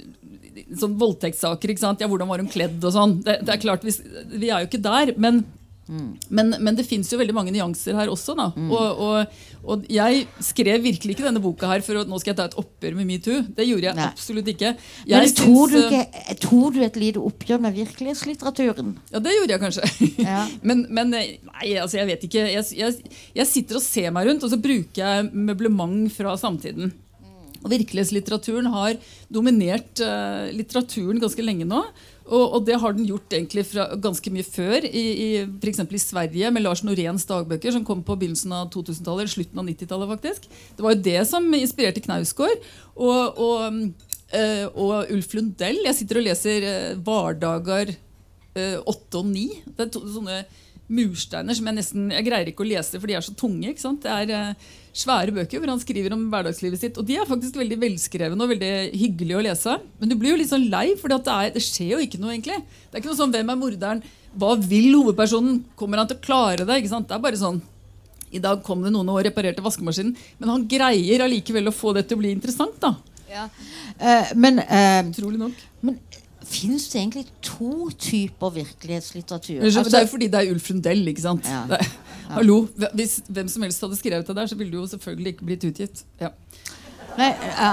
Sånn voldtektssaker, ikke sant? Ja, hvordan var hun kledd og sånn. Det, det er klart, Vi, vi er jo ikke der. men men, men det fins jo veldig mange nyanser her også. da og, og, og jeg skrev virkelig ikke denne boka her for å nå skal jeg ta et oppgjør med metoo. Det gjorde jeg Nei. absolutt ikke. Men Jeg tror du, syns, du ikke, tror du et lite oppgjør med virkelighetslitteraturen? Ja, det gjorde jeg kanskje. Ja. men, men eh, nei, altså jeg vet ikke. Jeg, jeg, jeg sitter og ser meg rundt, og så bruker jeg møblement fra samtiden. Og Virkelighetslitteraturen har dominert uh, litteraturen ganske lenge nå. Og, og det har den gjort egentlig fra ganske mye før. I, i, eksempel i Sverige med Lars Noréns dagbøker, som kom på begynnelsen av 2000-tallet, slutten av 90-tallet. faktisk. Det var jo det som inspirerte Knausgård. Og, og, uh, og Ulf Lundell. Jeg sitter og leser uh, Vardager eh, 8 og 9. Det er to, sånne mursteiner som jeg nesten Jeg greier ikke å lese, for de er så tunge. ikke sant? Det er eh, svære bøker hvor han skriver om hverdagslivet sitt. Og de er faktisk veldig velskrevne og veldig hyggelige å lese. Men du blir jo litt sånn lei, for det, det skjer jo ikke noe, egentlig. Det er ikke noe sånn 'Hvem er morderen?' Hva vil hovedpersonen? Kommer han til å klare det? ikke sant? Det er bare sånn I dag kom det noen og reparerte vaskemaskinen. Men han greier allikevel å få det til å bli interessant. da, Eh, men uh, Utrolig nok. men fins det egentlig to typer virkelighetslitteratur? Altså, det er jo fordi det er Ulf Lundell, ikke sant? Ja. Det, hallo, Hvis hvem som helst hadde skrevet det der, så ville det jo selvfølgelig ikke blitt utgitt. Ja. nei, ja.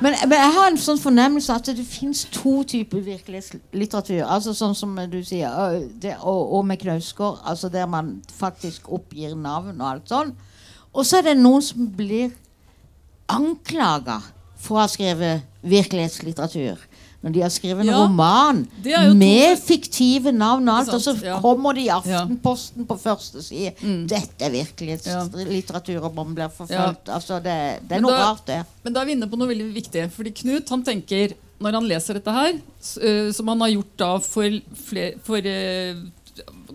men, men jeg har en sånn fornemmelse at det fins to typer virkelighetslitteratur. Altså sånn som du sier, det, og, og med Knausgård, altså der man faktisk oppgir navn og alt sånn. Og så er det noen som blir anklaga for å ha skrevet virkelighetslitteratur. Når de har skrevet en Ja, roman er to- med fiktive navn og alt, og så ja. kommer det i. Aftenposten på første side. Mm. Dette er virkelighetslitteratur, og man blir forfulgt. Altså, det, det er noe da- rart, det. Men da er vi inne på noe veldig viktig. Fordi Knut han tenker, når han leser dette her, som han har gjort da for, fler, for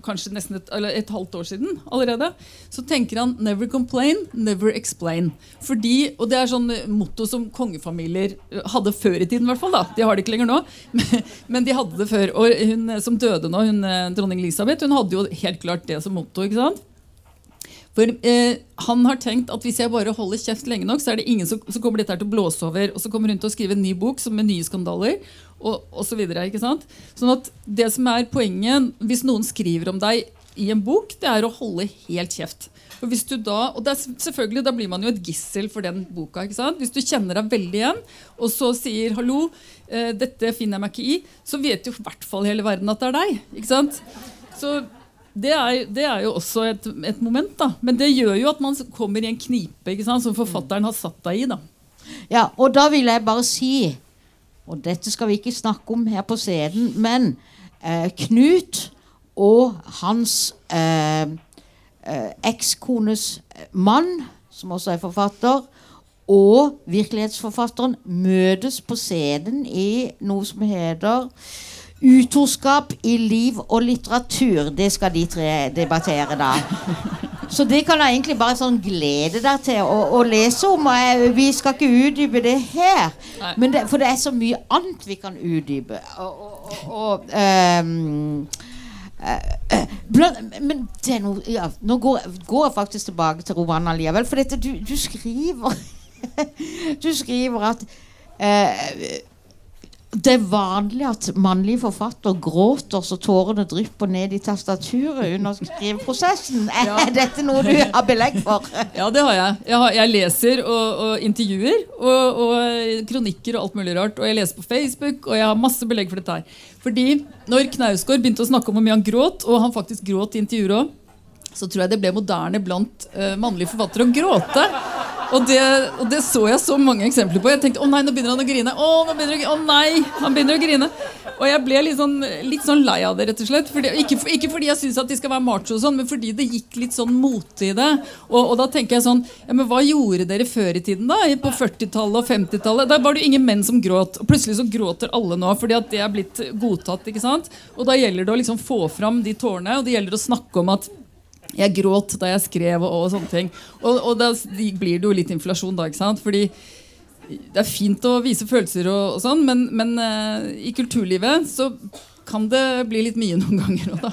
kanskje nesten et, et halvt år siden allerede, så tenker han 'never complain, never explain'. Fordi, Og det er sånn motto som kongefamilier hadde før i tiden. i hvert fall da. De har det ikke lenger nå, men, de hadde det før. Og hun som døde nå, hun, øh, dronning Elisabeth, hun hadde jo helt klart det som motto. ikke sant? For eh, Han har tenkt at hvis jeg bare holder kjeft lenge nok, så er det ingen som så kommer dette her til å blåse over. Og så kommer hun til å skrive en ny bok som med nye skandaler. Og, og så videre, ikke sant? Sånn at det som er poenget Hvis noen skriver om deg i en bok, det er å holde helt kjeft. For hvis du da, og selvfølgelig, da blir man jo et gissel for den boka. ikke sant? Hvis du kjenner deg veldig igjen, og så sier 'hallo, eh, dette finner jeg meg ikke i', så vet jo i hvert fall hele verden at det er deg. ikke sant? Så det er, det er jo også et, et moment, da. Men det gjør jo at man kommer i en knipe ikke sant? som forfatteren har satt deg i. da. Ja, og da vil jeg bare si Og dette skal vi ikke snakke om her på scenen, men eh, Knut og hans eh, eh, ekskones mann, som også er forfatter, og virkelighetsforfatteren møtes på scenen i noe som heter Utroskap i liv og litteratur. Det skal de tre debattere, da. Så det kan jeg egentlig bare sånn glede deg til å, å lese om. Og jeg, vi skal ikke utdype det her, men det, for det er så mye annet vi kan utdype. Og, og, og, blant, men noe ja, Nå går, går jeg faktisk tilbake til romanen likevel. For dette, du, du skriver Du skriver at eh, det er vanlig at mannlige forfattere gråter så tårene drypper ned i tastaturet under skriveprosessen. Er Ja. dette noe du har belegg for? Ja, det har jeg. Jeg, har, jeg leser og, og intervjuer og, og kronikker og alt mulig rart. Og jeg leser på Facebook, og jeg har masse belegg for dette her. Fordi når Knausgård begynte å snakke om hvor mye han gråt, og han faktisk gråt i intervjuer òg, så tror jeg det ble moderne blant uh, mannlige forfattere å gråte. Og det, og det så jeg så mange eksempler på. Jeg tenkte å nei, nå begynner han å grine. Å, nå begynner å nei, han begynner å grine. Og jeg ble litt sånn, litt sånn lei av det, rett og slett. Fordi, ikke, ikke fordi jeg syns at de skal være macho, og sånn, men fordi det gikk litt sånn mote i det. Og, og da tenker jeg sånn ja, men Hva gjorde dere før i tiden, da? På 40-tallet og 50-tallet? Da var det jo ingen menn som gråt. Og plutselig så gråter alle nå fordi at det er blitt godtatt. ikke sant? Og da gjelder det å liksom få fram de tårene, og det gjelder å snakke om at jeg gråt da jeg skrev og, og sånne ting. Og, og da blir det jo litt inflasjon da, ikke sant? Fordi det er fint å vise følelser og, og sånn, men, men uh, i kulturlivet så kan det bli litt mye noen ganger òg, da.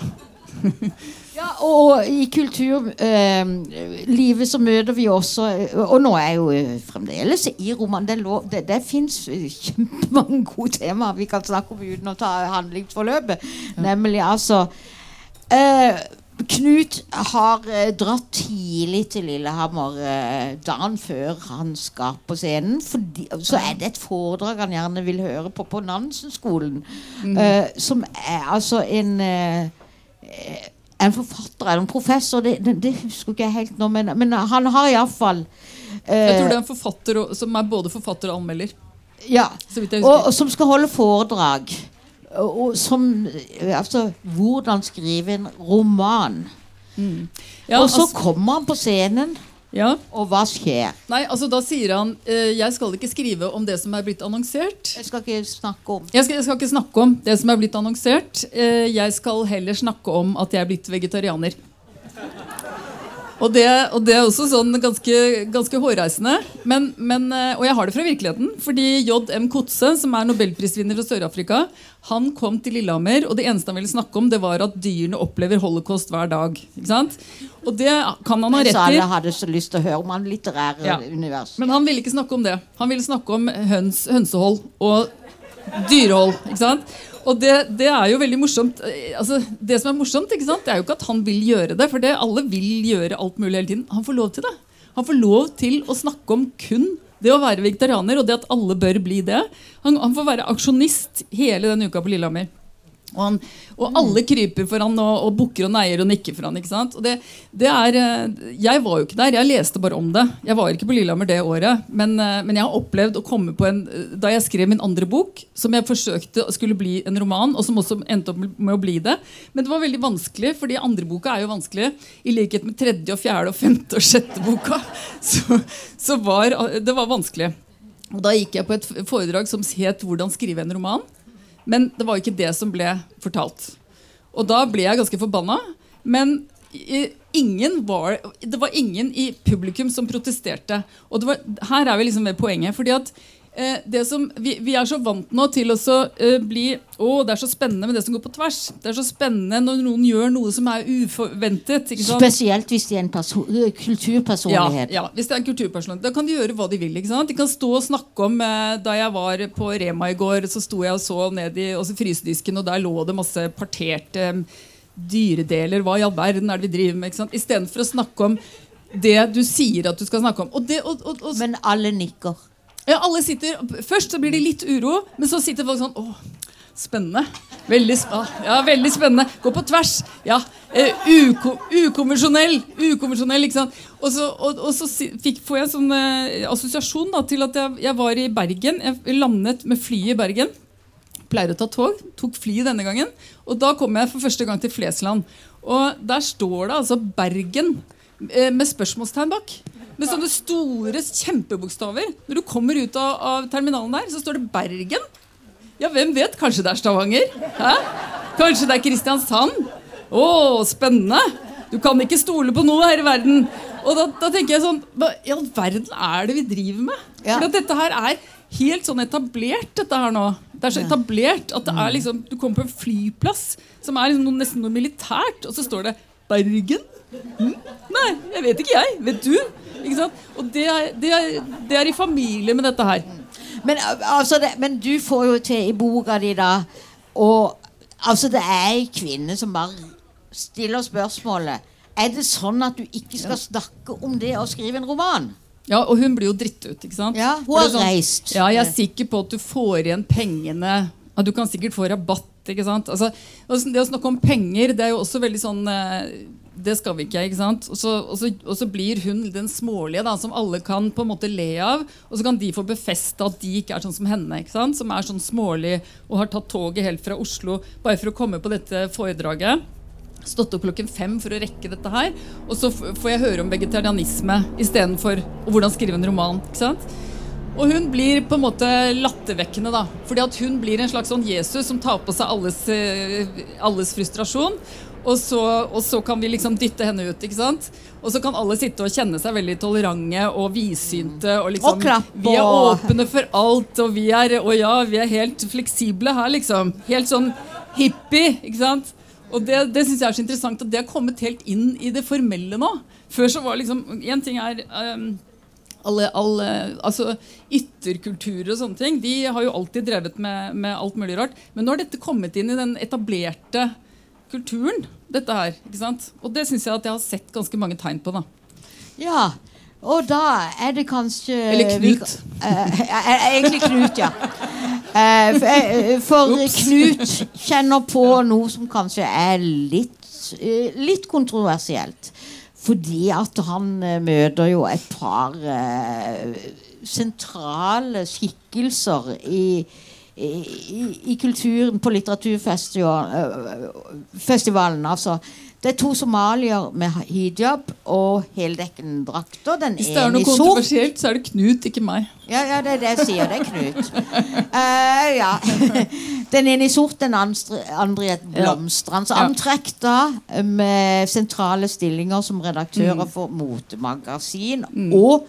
Ja, og i kulturlivet så møter vi også Og nå er jo eh, fremdeles i romanen Det, lov- det, det fins kjempemange gode temaer vi kan snakke om uten å ta handlingsforløpet. Nemlig altså eh, Knut har eh, dratt tidlig til Lillehammer eh, dagen før han skal på scenen. Fordi, så er det et foredrag han gjerne vil høre på på Nansen-skolen. eh, som er altså en eh, en forfatter eller en professor, det, det, det husker ikke jeg helt nå, men, men han har iallfall Jeg tror det uh, er en forfatter som er både forfatter og anmelder. Ja. Og, og som skal holde foredrag. Og, som Altså hvordan skrive en roman. Ja, og så altså, kommer han på scenen, ja. og hva skjer? Nei, altså da sier han eh, jeg skal ikke skrive om det som er blitt annonsert. Jeg skal ikke snakke om Jeg skal, jeg skal ikke snakke om det som er blitt annonsert. Eh, jeg skal heller snakke om at jeg er blitt vegetarianer. Og det, og det er også sånn ganske, ganske hårreisende. Men, men, eh, og jeg har det fra virkeligheten. Fordi J.M. Kotze, som er nobelprisvinner fra Sør-Afrika, han kom til Lillehammer, og det eneste han ville snakke om, det var at dyrene opplever holocaust hver dag. Ikke sant? Og det kan han ha rett i. alle hadde så lyst til å høre om han litterære Ja. univers. Men han ville ikke snakke om det. Han ville snakke om høns, hønsehold og dyrehold. ikke sant? Og det, det er jo veldig morsomt. Eh, Altså, det som er morsomt, ikke sant? det er jo ikke at han vil gjøre det, for det, alle vil gjøre alt mulig hele tiden. Han får lov til det. Han får lov til å snakke om kun det å være vegetarianer, og det at alle bør bli det. Han, han får være aksjonist hele den uka på Lillehammer. Og, han, og alle kryper for han og, og bukker og neier og nikker for han. ikke sant? Det, det er, eh, Jeg var jo ikke der, jeg leste bare om det. Jeg var ikke på Lillehammer det året. Men, eh, men jeg har opplevd å komme på en Da jeg skrev min andre bok, som jeg forsøkte skulle bli en roman, og som også endte opp med å bli det. Men det var veldig vanskelig, fordi andre boka er jo vanskelig. I likhet med tredje, og fjerde, og femte og sjette boka. Så, så var det var vanskelig. Og da gikk jeg på et foredrag som het 'Hvordan skrive en roman'. Men det var ikke det som ble fortalt. Og da ble jeg ganske forbanna. Men var, det var ingen i publikum som protesterte. Og var, her er vi liksom ved poenget. fordi at eh, det som, vi, vi er så vant nå til å eh, bli Å, det er så spennende med det som går på tvers. Det er så spennende når noen gjør noe som er uforventet. Spesielt hvis de er en eh, kulturpersonlighet. Ja, ja, hvis det er en kulturpersonlighet. Da kan de gjøre hva de vil. De kan stå og snakke om eh, Da jeg var på Rema i går, så sto jeg og så ned i frysedisken, og der lå det masse parterte eh, dyredeler. Hva i all verden er det vi driver med? ikke sant? Istedenfor å snakke om det du sier at du skal snakke om. Og det, og, og, Men alle nikker. Ja, alle sitter, Først så blir det litt uro, men så sitter folk sånn Åh, spennende. Veldig, sp- ah, ja, veldig spennende. Gå på tvers. Ja, eh, uko, Ukonvensjonell. Ukonvensjonell, ikke sant. Og så, og, og så fikk, får jeg en sånn eh, assosiasjon da, til at jeg, jeg var i Bergen. Jeg landet med flyet i Bergen. Pleier å ta tog. Tok flyet denne gangen. Og da kom jeg for første gang til Flesland. Og der står det altså Bergen eh, med spørsmålstegn bak. Med sånne store kjempebokstaver. Når du kommer ut av, av terminalen der, så står det Bergen. Ja, hvem vet? Kanskje det er Stavanger? Hæ? Kanskje det er Kristiansand? Å, spennende! Du kan ikke stole på noe her i verden. Og da, da tenker jeg sånn Hva i all verden er det vi driver med? Ja. For at dette her er helt sånn etablert, dette her nå. Det er så etablert at det er liksom Du kommer på en flyplass som er liksom noe, nesten noe militært, og så står det Bergen? Hm? Nei, jeg vet ikke, jeg. Vet du? Ikke sant? Og det er, det, er, det er i familie med dette her. Men, altså det, men du får jo til i boka di, da Og altså, det er ei kvinne som bare stiller spørsmålet Er det sånn at du ikke skal snakke om det å skrive en roman? Ja, Og hun blir jo dritt ut. ikke sant? Ja, hun har sånn- reist. Ja, Jeg er sikker på at du får igjen pengene. Ja, du kan sikkert få rabatt. ikke sant? Altså, Det å snakke om penger, det er jo også veldig sånn eh, Det skal vi ikke. ikke sant? Og så, og så, og så blir hun den smålige da, som alle kan på en måte le av. Og så kan de få befeste at de ikke er sånn som henne. ikke sant? Som er sånn smålig og har tatt toget helt fra Oslo bare for å komme på dette foredraget stått opp klokken fem for å rekke dette her. Og så får jeg høre om vegetarianisme istedenfor hvordan skrive en roman. ikke sant? Og hun blir på en måte lattervekkende, da. Fordi at hun blir en slags sånn Jesus som tar på seg alles, eh, alles frustrasjon. Og så, og så kan vi liksom dytte henne ut. ikke sant? Og så kan alle sitte og kjenne seg veldig tolerante og vidsynte. Og liksom, Og Vi er åpne for alt, og vi er, og ja, vi er helt fleksible her, liksom. Helt sånn hippie, ikke sant? Og det, det syns jeg er så interessant at det har kommet helt inn i det formelle nå. Før så var liksom Én ting er um, alle, alle, altså Ytterkulturer og sånne ting De har jo alltid drevet med, med alt mulig rart. Men nå har dette kommet inn i den etablerte kulturen. dette her, ikke sant? Og det syns jeg at jeg har sett ganske mange tegn på. da Ja, og da er det kanskje Eller Knut. eh, egentlig Knut, ja. Uh, for for Knut kjenner på noe som kanskje er litt, uh, litt kontroversielt. Fordi at han møter jo et par sentrale skikkelser i, i, kulturen på litteraturfestivalen. Altså, det er to somalier med hijab og heldekkende drakter. Den Hvis det er noe kontroversielt, så er det Knut, ikke meg. Ja, ja, det er det jeg sier. Det er Knut. Uh, ja. Den ene i sort, den andre, i et blomstrende Ja. antrekk. da, Med sentrale stillinger som redaktører Mm. for motemagasin og,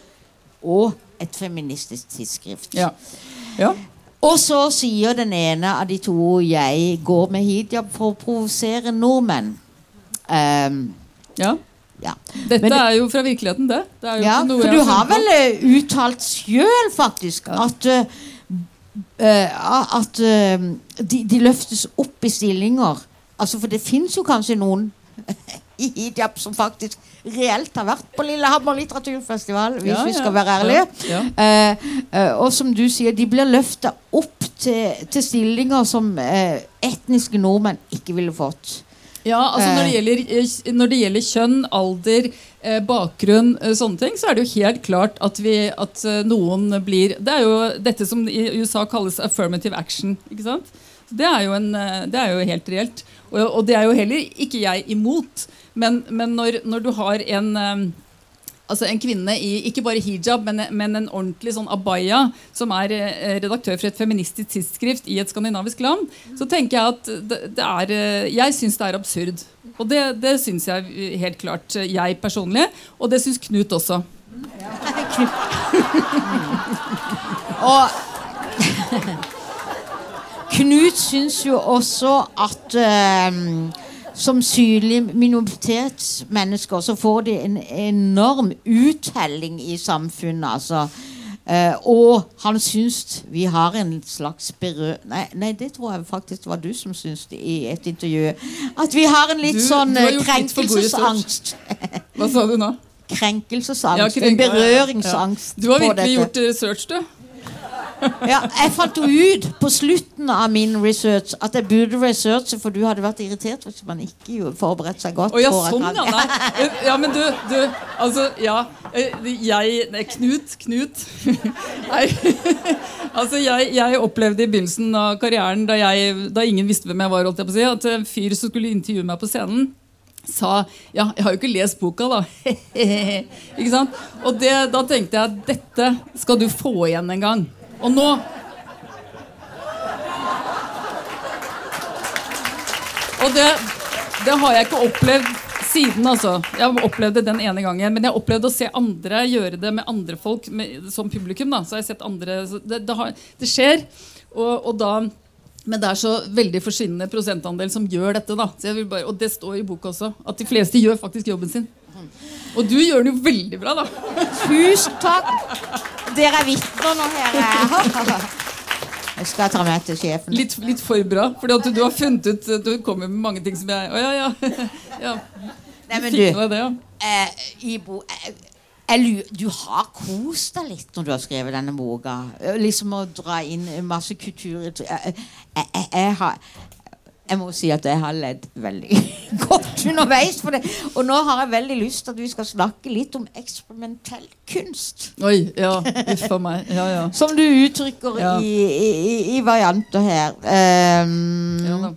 og et feministisk tidsskrift. Ja. ja. Og så sier den ene av de to 'jeg går med hijab for å provosere nordmenn'. Um, ja. ja. Dette det- er jo fra virkeligheten, det. det Ja, for du har på. vel eh, uttalt sjøl, faktisk, Ja. at uh, at uh, de, de løftes opp i stillinger. Altså, For det fins jo kanskje noen i hijab som faktisk reelt har vært på Lillehammer litteraturfestival, hvis Ja, vi ja. skal være ærlige. Ja, Eh, eh, og som du sier, de blir løfta opp til, til stillinger som eh, etniske nordmenn ikke ville fått. Ja, altså når det, gjelder, eh, når det gjelder kjønn, alder, eh, bakgrunn, eh, sånne ting, så er det jo helt klart at, vi, at eh, noen blir Det er jo dette som i USA kalles affirmative action. ikke sant? Det er jo, en, eh, det er jo helt reelt. Og, og det er jo heller ikke jeg imot. Men, men når, når du har en eh, Altså En kvinne i ikke bare hijab, men, men en ordentlig sånn abaya, som er eh, redaktør for et feministisk tidsskrift i et skandinavisk land, så tenker jeg at det, det er eh, Jeg syns det er absurd. Og det, det syns jeg helt klart eh, jeg personlig, og det syns Knut også. Og Knut syns jo også at eh, som synlige minoritetsmennesker så får de en enorm uttelling i samfunnet. altså. Eh, og han syns vi har en slags berø... Nei, nei, det tror jeg faktisk var du som syns det i et intervju. At vi har en litt Du- sånn du eh, krenkelsesangst. Hva sa du nå? Krenkelsesangst. Ja, krenk- en berøringsangst. Du har virkelig gjort research, du. Ja, jeg fant jo ut på slutten av min research at jeg burde researche, for du hadde vært irritert hvis man ikke forberedte seg godt. Oh, ja, sånn, ja. Nei. Eh, Ja, men du, du Altså, ja. eh, Jeg nei, Knut. Knut. Nei. Altså, jeg, jeg opplevde i begynnelsen av karrieren, da, jeg, da ingen visste hvem jeg var, holdt jeg på å si, at en fyr som skulle intervjue meg på scenen, sa Ja, jeg har jo ikke lest boka, da. ikke sant? Og det, da tenkte jeg dette skal du få igjen en gang. Og nå Og det, det har jeg ikke opplevd siden, altså. Jeg opplevde den ene gangen. Men jeg opplevde å se andre gjøre det med andre folk med, som publikum. da, så har jeg sett andre, det, det, har, det skjer. Og, og da men det er så veldig forsvinnende prosentandel som gjør dette. da bare, Og det står i boka også. At de fleste gjør faktisk jobben sin. Og du gjør den jo veldig bra, da. Tusen takk. Dere er vitner nå her. Jeg skal ta med til sjefen. Litt, litt for bra. Fordi du, du har funnet ut Du kommer med mange ting som jeg Å ja, ja. ja. Nei, men Du du, det, ja. eh, Ibo, eh, du har kost deg litt når du har skrevet denne boka. Eh, Liksom å dra inn masse kultur Jeg, jeg, jeg, jeg har jeg må si at jeg har ledd veldig godt underveis. For det. Og nå har jeg veldig lyst til at vi skal snakke litt om eksperimentell kunst. Oi, ja. for meg. Ja, ja. Som du uttrykker Ja. i, i, i varianter her. Um, ja.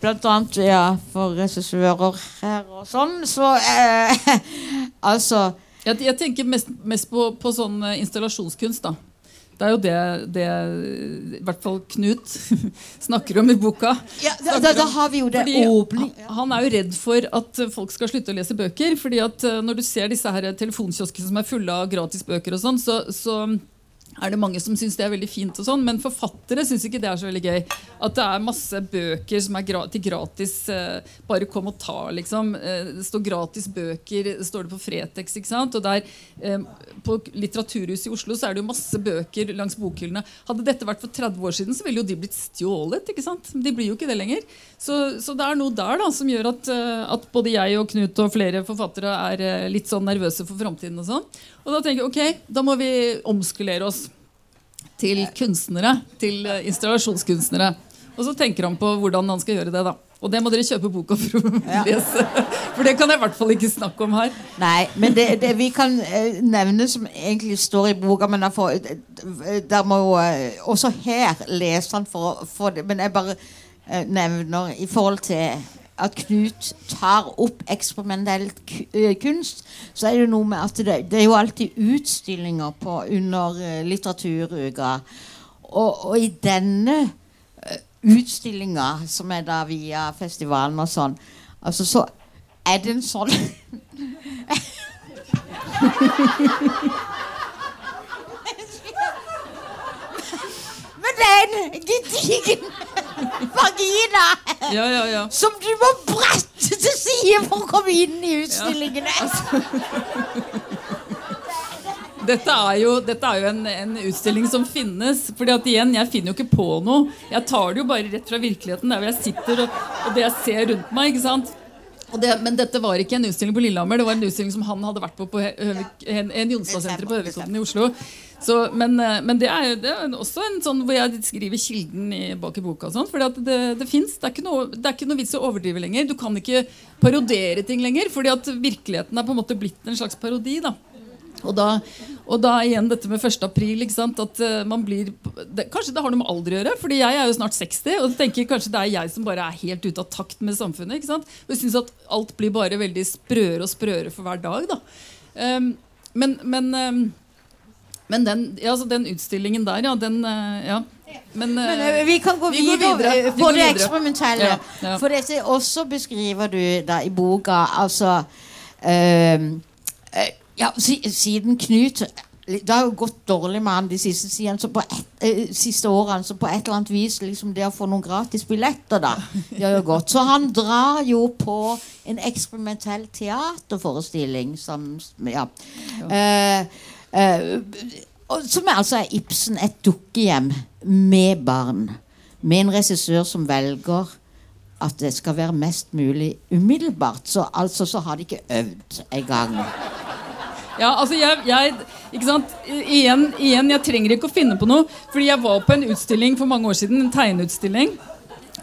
Blant annet ja, for regissører her og sånn. Så uh, altså Jeg, jeg tenker mest, mest på, på sånn eh, installasjonskunst. da Det er jo det, det i hvert fall Knut snakker om i boka. ja, da, da, da har vi jo det Fordi han- er jo redd for at folk skal slutte å lese bøker. fordi at eh, Når du ser disse her telefonkioskene som er fulle av gratis bøker, og sånn, så, så er det mange som syns det er veldig fint, og sånn, men forfattere syns ikke det er så veldig gøy. At det er masse bøker som er gra til gratis. Eh, bare kom og ta, liksom. Eh, det står gratis bøker, står det på Fretex. ikke sant? Og der, eh, På Litteraturhuset i Oslo så er det jo masse bøker langs bokhyllene. Hadde dette vært for 30 år siden, så ville jo de blitt stjålet. ikke sant? De blir jo ikke det lenger. Så, så det er noe der da som gjør at, eh, at både jeg og Knut og flere forfattere er eh, litt sånn nervøse for framtiden. Og sånn. Og da tenker jeg ok, da må vi omskulere oss til kunstnere. Til eh, installasjonskunstnere. Og så tenker han på hvordan han skal gjøre det. da Og det må dere kjøpe boka for å lese. For det kan jeg i hvert fall ikke snakke om her. Nei, men det, det vi kan eh, nevne som egentlig står i boka Men får, der må jo eh, også her lese han for å få det Men jeg bare eh, nevner i forhold til at Knut tar opp eksperimentell eh, kunst, så er det noe med at det, det er jo alltid utstillinger på under eh, litteraturuka. Og, og i denne eh, utstillinga, som er da via festivalen og sånn, altså så er det en sånn Men det er en gedigen vagina Ja, ja, ja. som du må brette til side for å komme inn i utstillingene. Dette er jo, dette er jo en, en utstilling som finnes. Fordi at igjen, Jeg finner jo ikke på noe. Jeg tar det jo bare rett fra virkeligheten. Der hvor jeg sitter og, og det jeg ser rundt meg. ikke sant? Det, men dette var ikke en utstilling på Lillehammer. Det var en utstilling som han hadde vært på på Hø- Høvik, en, en på Høviksodden i Oslo. Så, men, eh, men det er jo også en sånn hvor jeg skriver kilden i, bak i boka. og sånn, fordi det, det fins. Det, det er ikke noe vits å overdrive lenger. Du kan ikke parodere ting lenger. fordi at virkeligheten er på en måte blitt en slags parodi. da og da, og da igjen dette med 1. april. At eh, man blir det, Kanskje det har noe med alder å gjøre. Fordi jeg er jo snart 60, og tenker kanskje det er jeg som bare er helt ute av takt med samfunnet. Ikke sant? Og jeg synes at alt blir bare veldig sprøere og sprøere for hver dag. Da. Um, men men, um, men den, ja, altså den utstillingen der, ja, den eh, ja. Men, eh, Men vi kan gå vi videre, videre. Vi på det eksperimentelle. Ja, ja. For dette også beskriver du da i boka Altså ehm, eh, Ja, siden Knut Det har jo gått dårlig med han de siste, siden, så på et, eh, siste årene. Så på et eller annet vis liksom det å få noen gratis billetter, da. Det har jo gått. Så han drar jo på en eksperimentell teaterforestilling som Ja. Eh, eh, som er altså er Ibsen et dukkehjem med barn. Med en regissør som velger at det skal være mest mulig umiddelbart. Så altså så har de ikke øvd engang. Ja, altså jeg, jeg ikke sant? Igjen, igjen, jeg trenger ikke å finne på noe. Fordi jeg var på en utstilling for mange år siden, en tegneutstilling.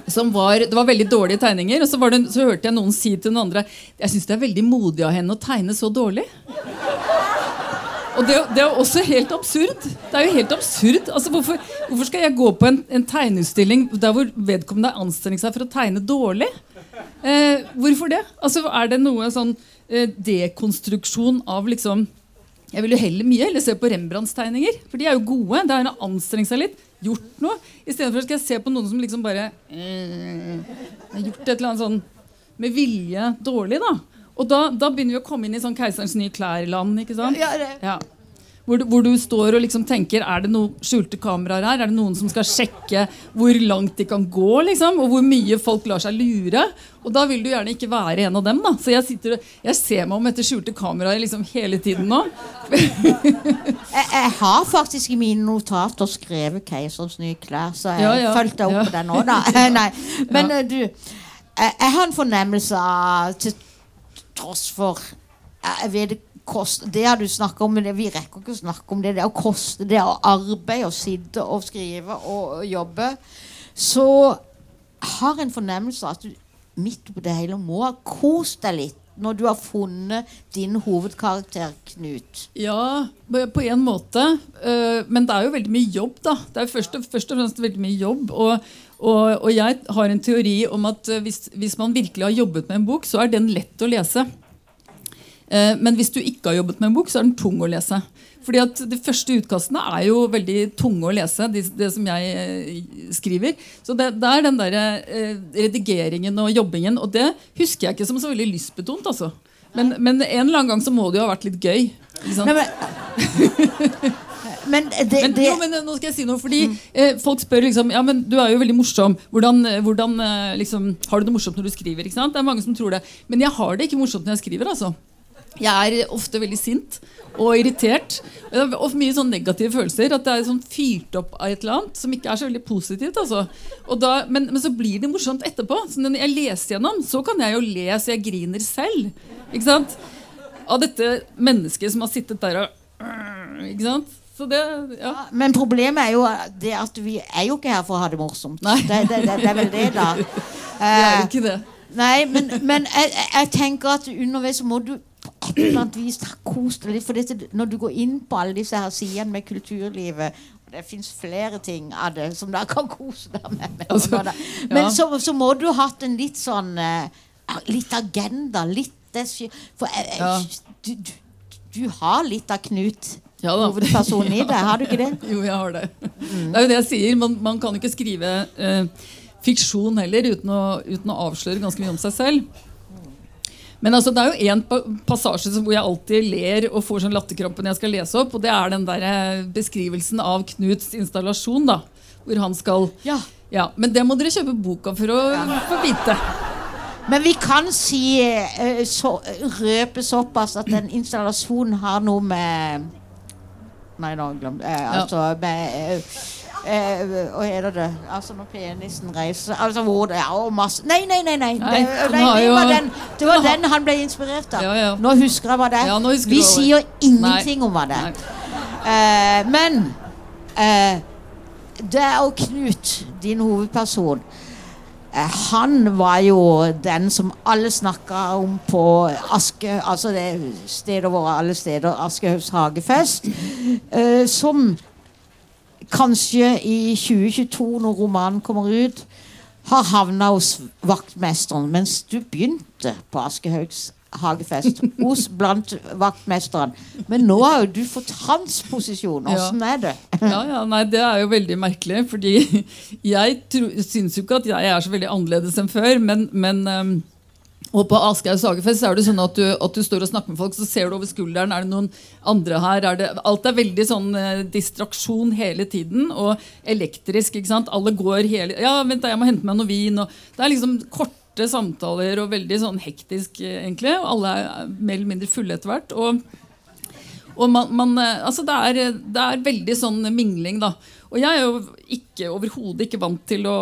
Var, det var veldig dårlige tegninger. Og så, det, så hørte jeg noen si til den andre Jeg syns det er veldig modig av henne å tegne så dårlig. Og det, det er også helt absurd. Det er jo helt absurd. Altså, hvorfor, hvorfor skal jeg gå på en, en tegneutstilling der hvor vedkommende har anstrengt seg for å tegne dårlig? Eh, hvorfor det? Altså, er det noe sånn dekonstruksjon av liksom Jeg vil jo heller mye heller se på Rembrandts tegninger. For de er jo gode. Det er å anstrengt seg litt. Gjort noe. Istedenfor skal jeg se på noen som liksom bare eh, har gjort et eller annet sånn med vilje dårlig. da Og da, da begynner vi å komme inn i sånn Keiserens nye klær-land. ikke sant? Ja, det- Ja. Hvor, du- hvor du står og liksom tenker Er det noen skjulte kameraer her? Er det noen som skal sjekke hvor langt de kan gå? liksom? Og hvor mye folk lar seg lure? Og da vil du gjerne ikke være en av dem. da Så jeg sitter jeg ser meg om etter skjulte kameraer liksom hele tiden nå. Jeg, jeg har faktisk i mine notater skrevet 'Keiserens nye klær', så jeg Ja, ja. fulgte opp Ja. på den nå, da. Nei. Men ja. du, jeg, jeg har en fornemmelse av Til tross for Jeg vet det kost, Det du snakka om, men det, vi rekker ikke å snakke om det. Det å koste, det å arbeide og sitte og skrive og, og jobbe. Så har en fornemmelse at du midt oppi det hele må ha kost deg litt når du har funnet din hovedkarakter, Knut. Ja, på en måte. øh, Men det er jo veldig mye jobb, da. Det er først og, først og fremst veldig mye jobb. Og, og, og jeg har en teori om at øh, hvis, hvis man virkelig har jobbet med en bok, så er den lett å lese. Eh, Men hvis du ikke har jobbet med en bok, så er den tung å lese. Fordi at De første utkastene er jo veldig tunge å lese, det, det som jeg eh, skriver. Så det, det er den der eh, redigeringen og jobbingen, og det husker jeg ikke som så veldig lystbetont. altså. Men, men en eller annen gang så må det jo ha vært litt gøy. Ikke sant? Nei, men, men det, Men, det jo, men nå skal jeg si noe, fordi eh, Folk spør liksom Ja, men du er jo veldig morsom. Hvordan, hvordan liksom, Har du det morsomt når du skriver? Det er mange som tror det. Men jeg har det ikke morsomt når jeg skriver. altså. Jeg er ofte veldig sint og irritert. Og mye sånn negative følelser. At det er sånn fyrt opp av et eller annet som ikke er så veldig positivt. altså. Og da, men, men så blir det morsomt etterpå. Så når jeg leser gjennom, så kan jeg jo le så jeg griner selv. Ikke sant? Av dette mennesket som har sittet der og Ikke sant? Så det, ja. Men problemet er jo det at vi er jo ikke her for å ha det morsomt. Det, det, det, er vel det, da. Det er Eh, ikke det. nei, men, men jeg- jeg tenker at underveis må du et eller annet vis kost litt. For dette, når du går inn på alle disse her sidene med kulturlivet Det fins flere ting av det som dere kan kose deg med. Altså. Men ja. så, så må du ha hatt en litt sånn eh, Litt agenda. Litt For jeg, jeg, Ja. du, du, du har litt av Knut, Ja da. hovedpersonen, i det. Har du ikke det? Jo, jeg har det. Det er jo det jeg sier. Man, man kan jo ikke skrive eh, fiksjon heller uten å, uten å avsløre ganske mye om seg selv. Men altså, det er jo én passasje hvor jeg alltid ler og får sånn latterkrampe når jeg skal lese opp. Og det er den der eh, beskrivelsen av Knuts installasjon. da Hvor han skal Ja. Ja, Men det må dere kjøpe boka for å få vite. Men vi kan si eh, så, røpe såpass at den installasjonen har noe med Nei, nå jeg glemt eh, Altså med eh, og heter det? Altså når penisen reiser Altså hvor det er og masse Nei, nei, nei! nei. Nei, det, nei, det var, den, det var den han ble inspirert av. Ja, ja. Nå husker jeg hva det er. Ja, vi er. sier ingenting om hva det er. Eh, men eh, det er jo Knut, din hovedperson. Eh, han var jo den som alle snakka om på Aske, altså det stedet våre alle steder, Aschehougs hagefest. eh, som kanskje i 2022, når romanen kommer ut, har havna hos vaktmesteren, mens du begynte på Aschehougs hagefest hos blant vaktmesteren. Men nå har jo du fått hans posisjon. Åssen er det? Ja, ja, nei, Det er jo veldig merkelig, fordi jeg syns jo ikke at jeg er så veldig annerledes enn før. Men, men um, og på Aschehougs hagefest er det sånn at du, at du står og snakker med folk, så ser du over skulderen. Er det noen andre her? Er det, alt er veldig sånn eh, distraksjon hele tiden. Og elektrisk. ikke sant? Alle går hele Ja, vent da, jeg må hente meg noe vin. Og det er liksom korte samtaler og veldig sånn hektisk, eh, egentlig. Og alle er mer eller mindre fulle etter hvert. og og man, man, eh, altså det, er, det er veldig sånn mingling, da. Og jeg er jo ikke, overhodet ikke vant til å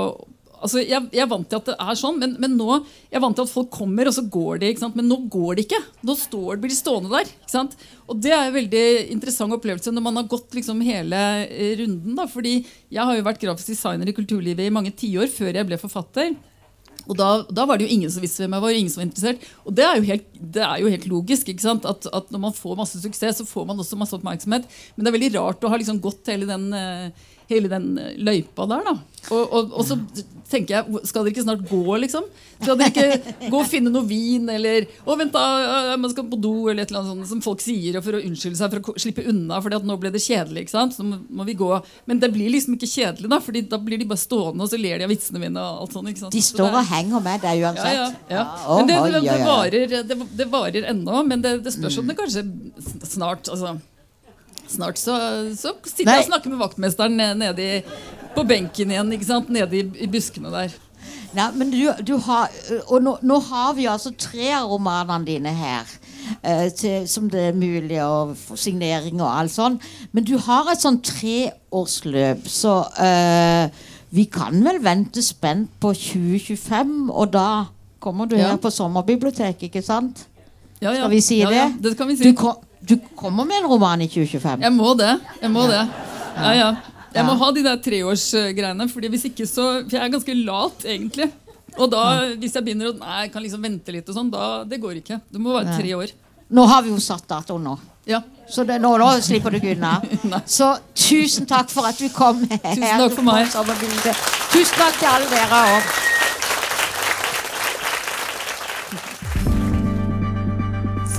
altså jeg, jeg er vant til at det er sånn, men, men nå jeg er vant til at folk kommer, og så går de. Men nå går de ikke. Nå står, blir de stående der. Og det er en veldig interessant opplevelse når man har gått liksom hele eh, runden. da, fordi jeg har jo vært grafisk designer i kulturlivet i mange tiår før jeg ble forfatter. Og da, da var det jo ingen som visste hvem jeg var, ingen som var interessert. Og det er jo helt, er jo helt logisk. At, at når man får masse suksess, så får man også masse oppmerksomhet. Men det er veldig rart å ha liksom gått hele den, eh, hele den eh, løypa der. da. Og, og, og så tenker jeg, skal dere ikke snart gå, liksom? Skal dere ikke gå og finne noe vin, eller Å, vent, da, øh, man skal på do, eller et eller annet sånt som folk sier for å unnskylde seg, for å slippe unna, fordi at nå ble det kjedelig. ikke sant? Så må, vi gå. Men det blir liksom ikke kjedelig, da, Fordi da blir de bare stående, og så ler de av vitsene mine. og alt sånt, ikke sant? De står er- og henger med deg uansett. ja, ja. ja. Men det, det, det, varer, det, det varer ennå, men det, det spørs om det kanskje snart altså, Snart så, så sitter Nei. jeg og snakker med vaktmesteren nede i, på benken igjen. ikke sant? Nede i, i buskene der. Nei, men du, du har, og nå, nå har vi altså tre av romanene dine her. eh, til, som det er mulig få signering og alt sånn. Men du har et sånn treårsløp, så eh, vi kan vel vente spent på 2025, og da kommer du Ja. her på sommerbiblioteket, ikke sant? Ja, ja. Skal vi si ja, det? Ja, det kan vi si. Du, du kommer med en roman i 2025? Jeg må det. Jeg må det. Ja, ja. Jeg må ha de der treårsgreiene, Fordi hvis ikke så For jeg er ganske lat, egentlig. Og da, hvis jeg begynner å Nei, kan liksom vente litt og sånn, da Det går ikke. Det må være tre år. Nå har vi jo satt dato nå. Ja. Så det, nå, nå slipper du unna. Så tusen takk for at du kom her. Tusen takk for meg. Tusen takk til alle dere òg.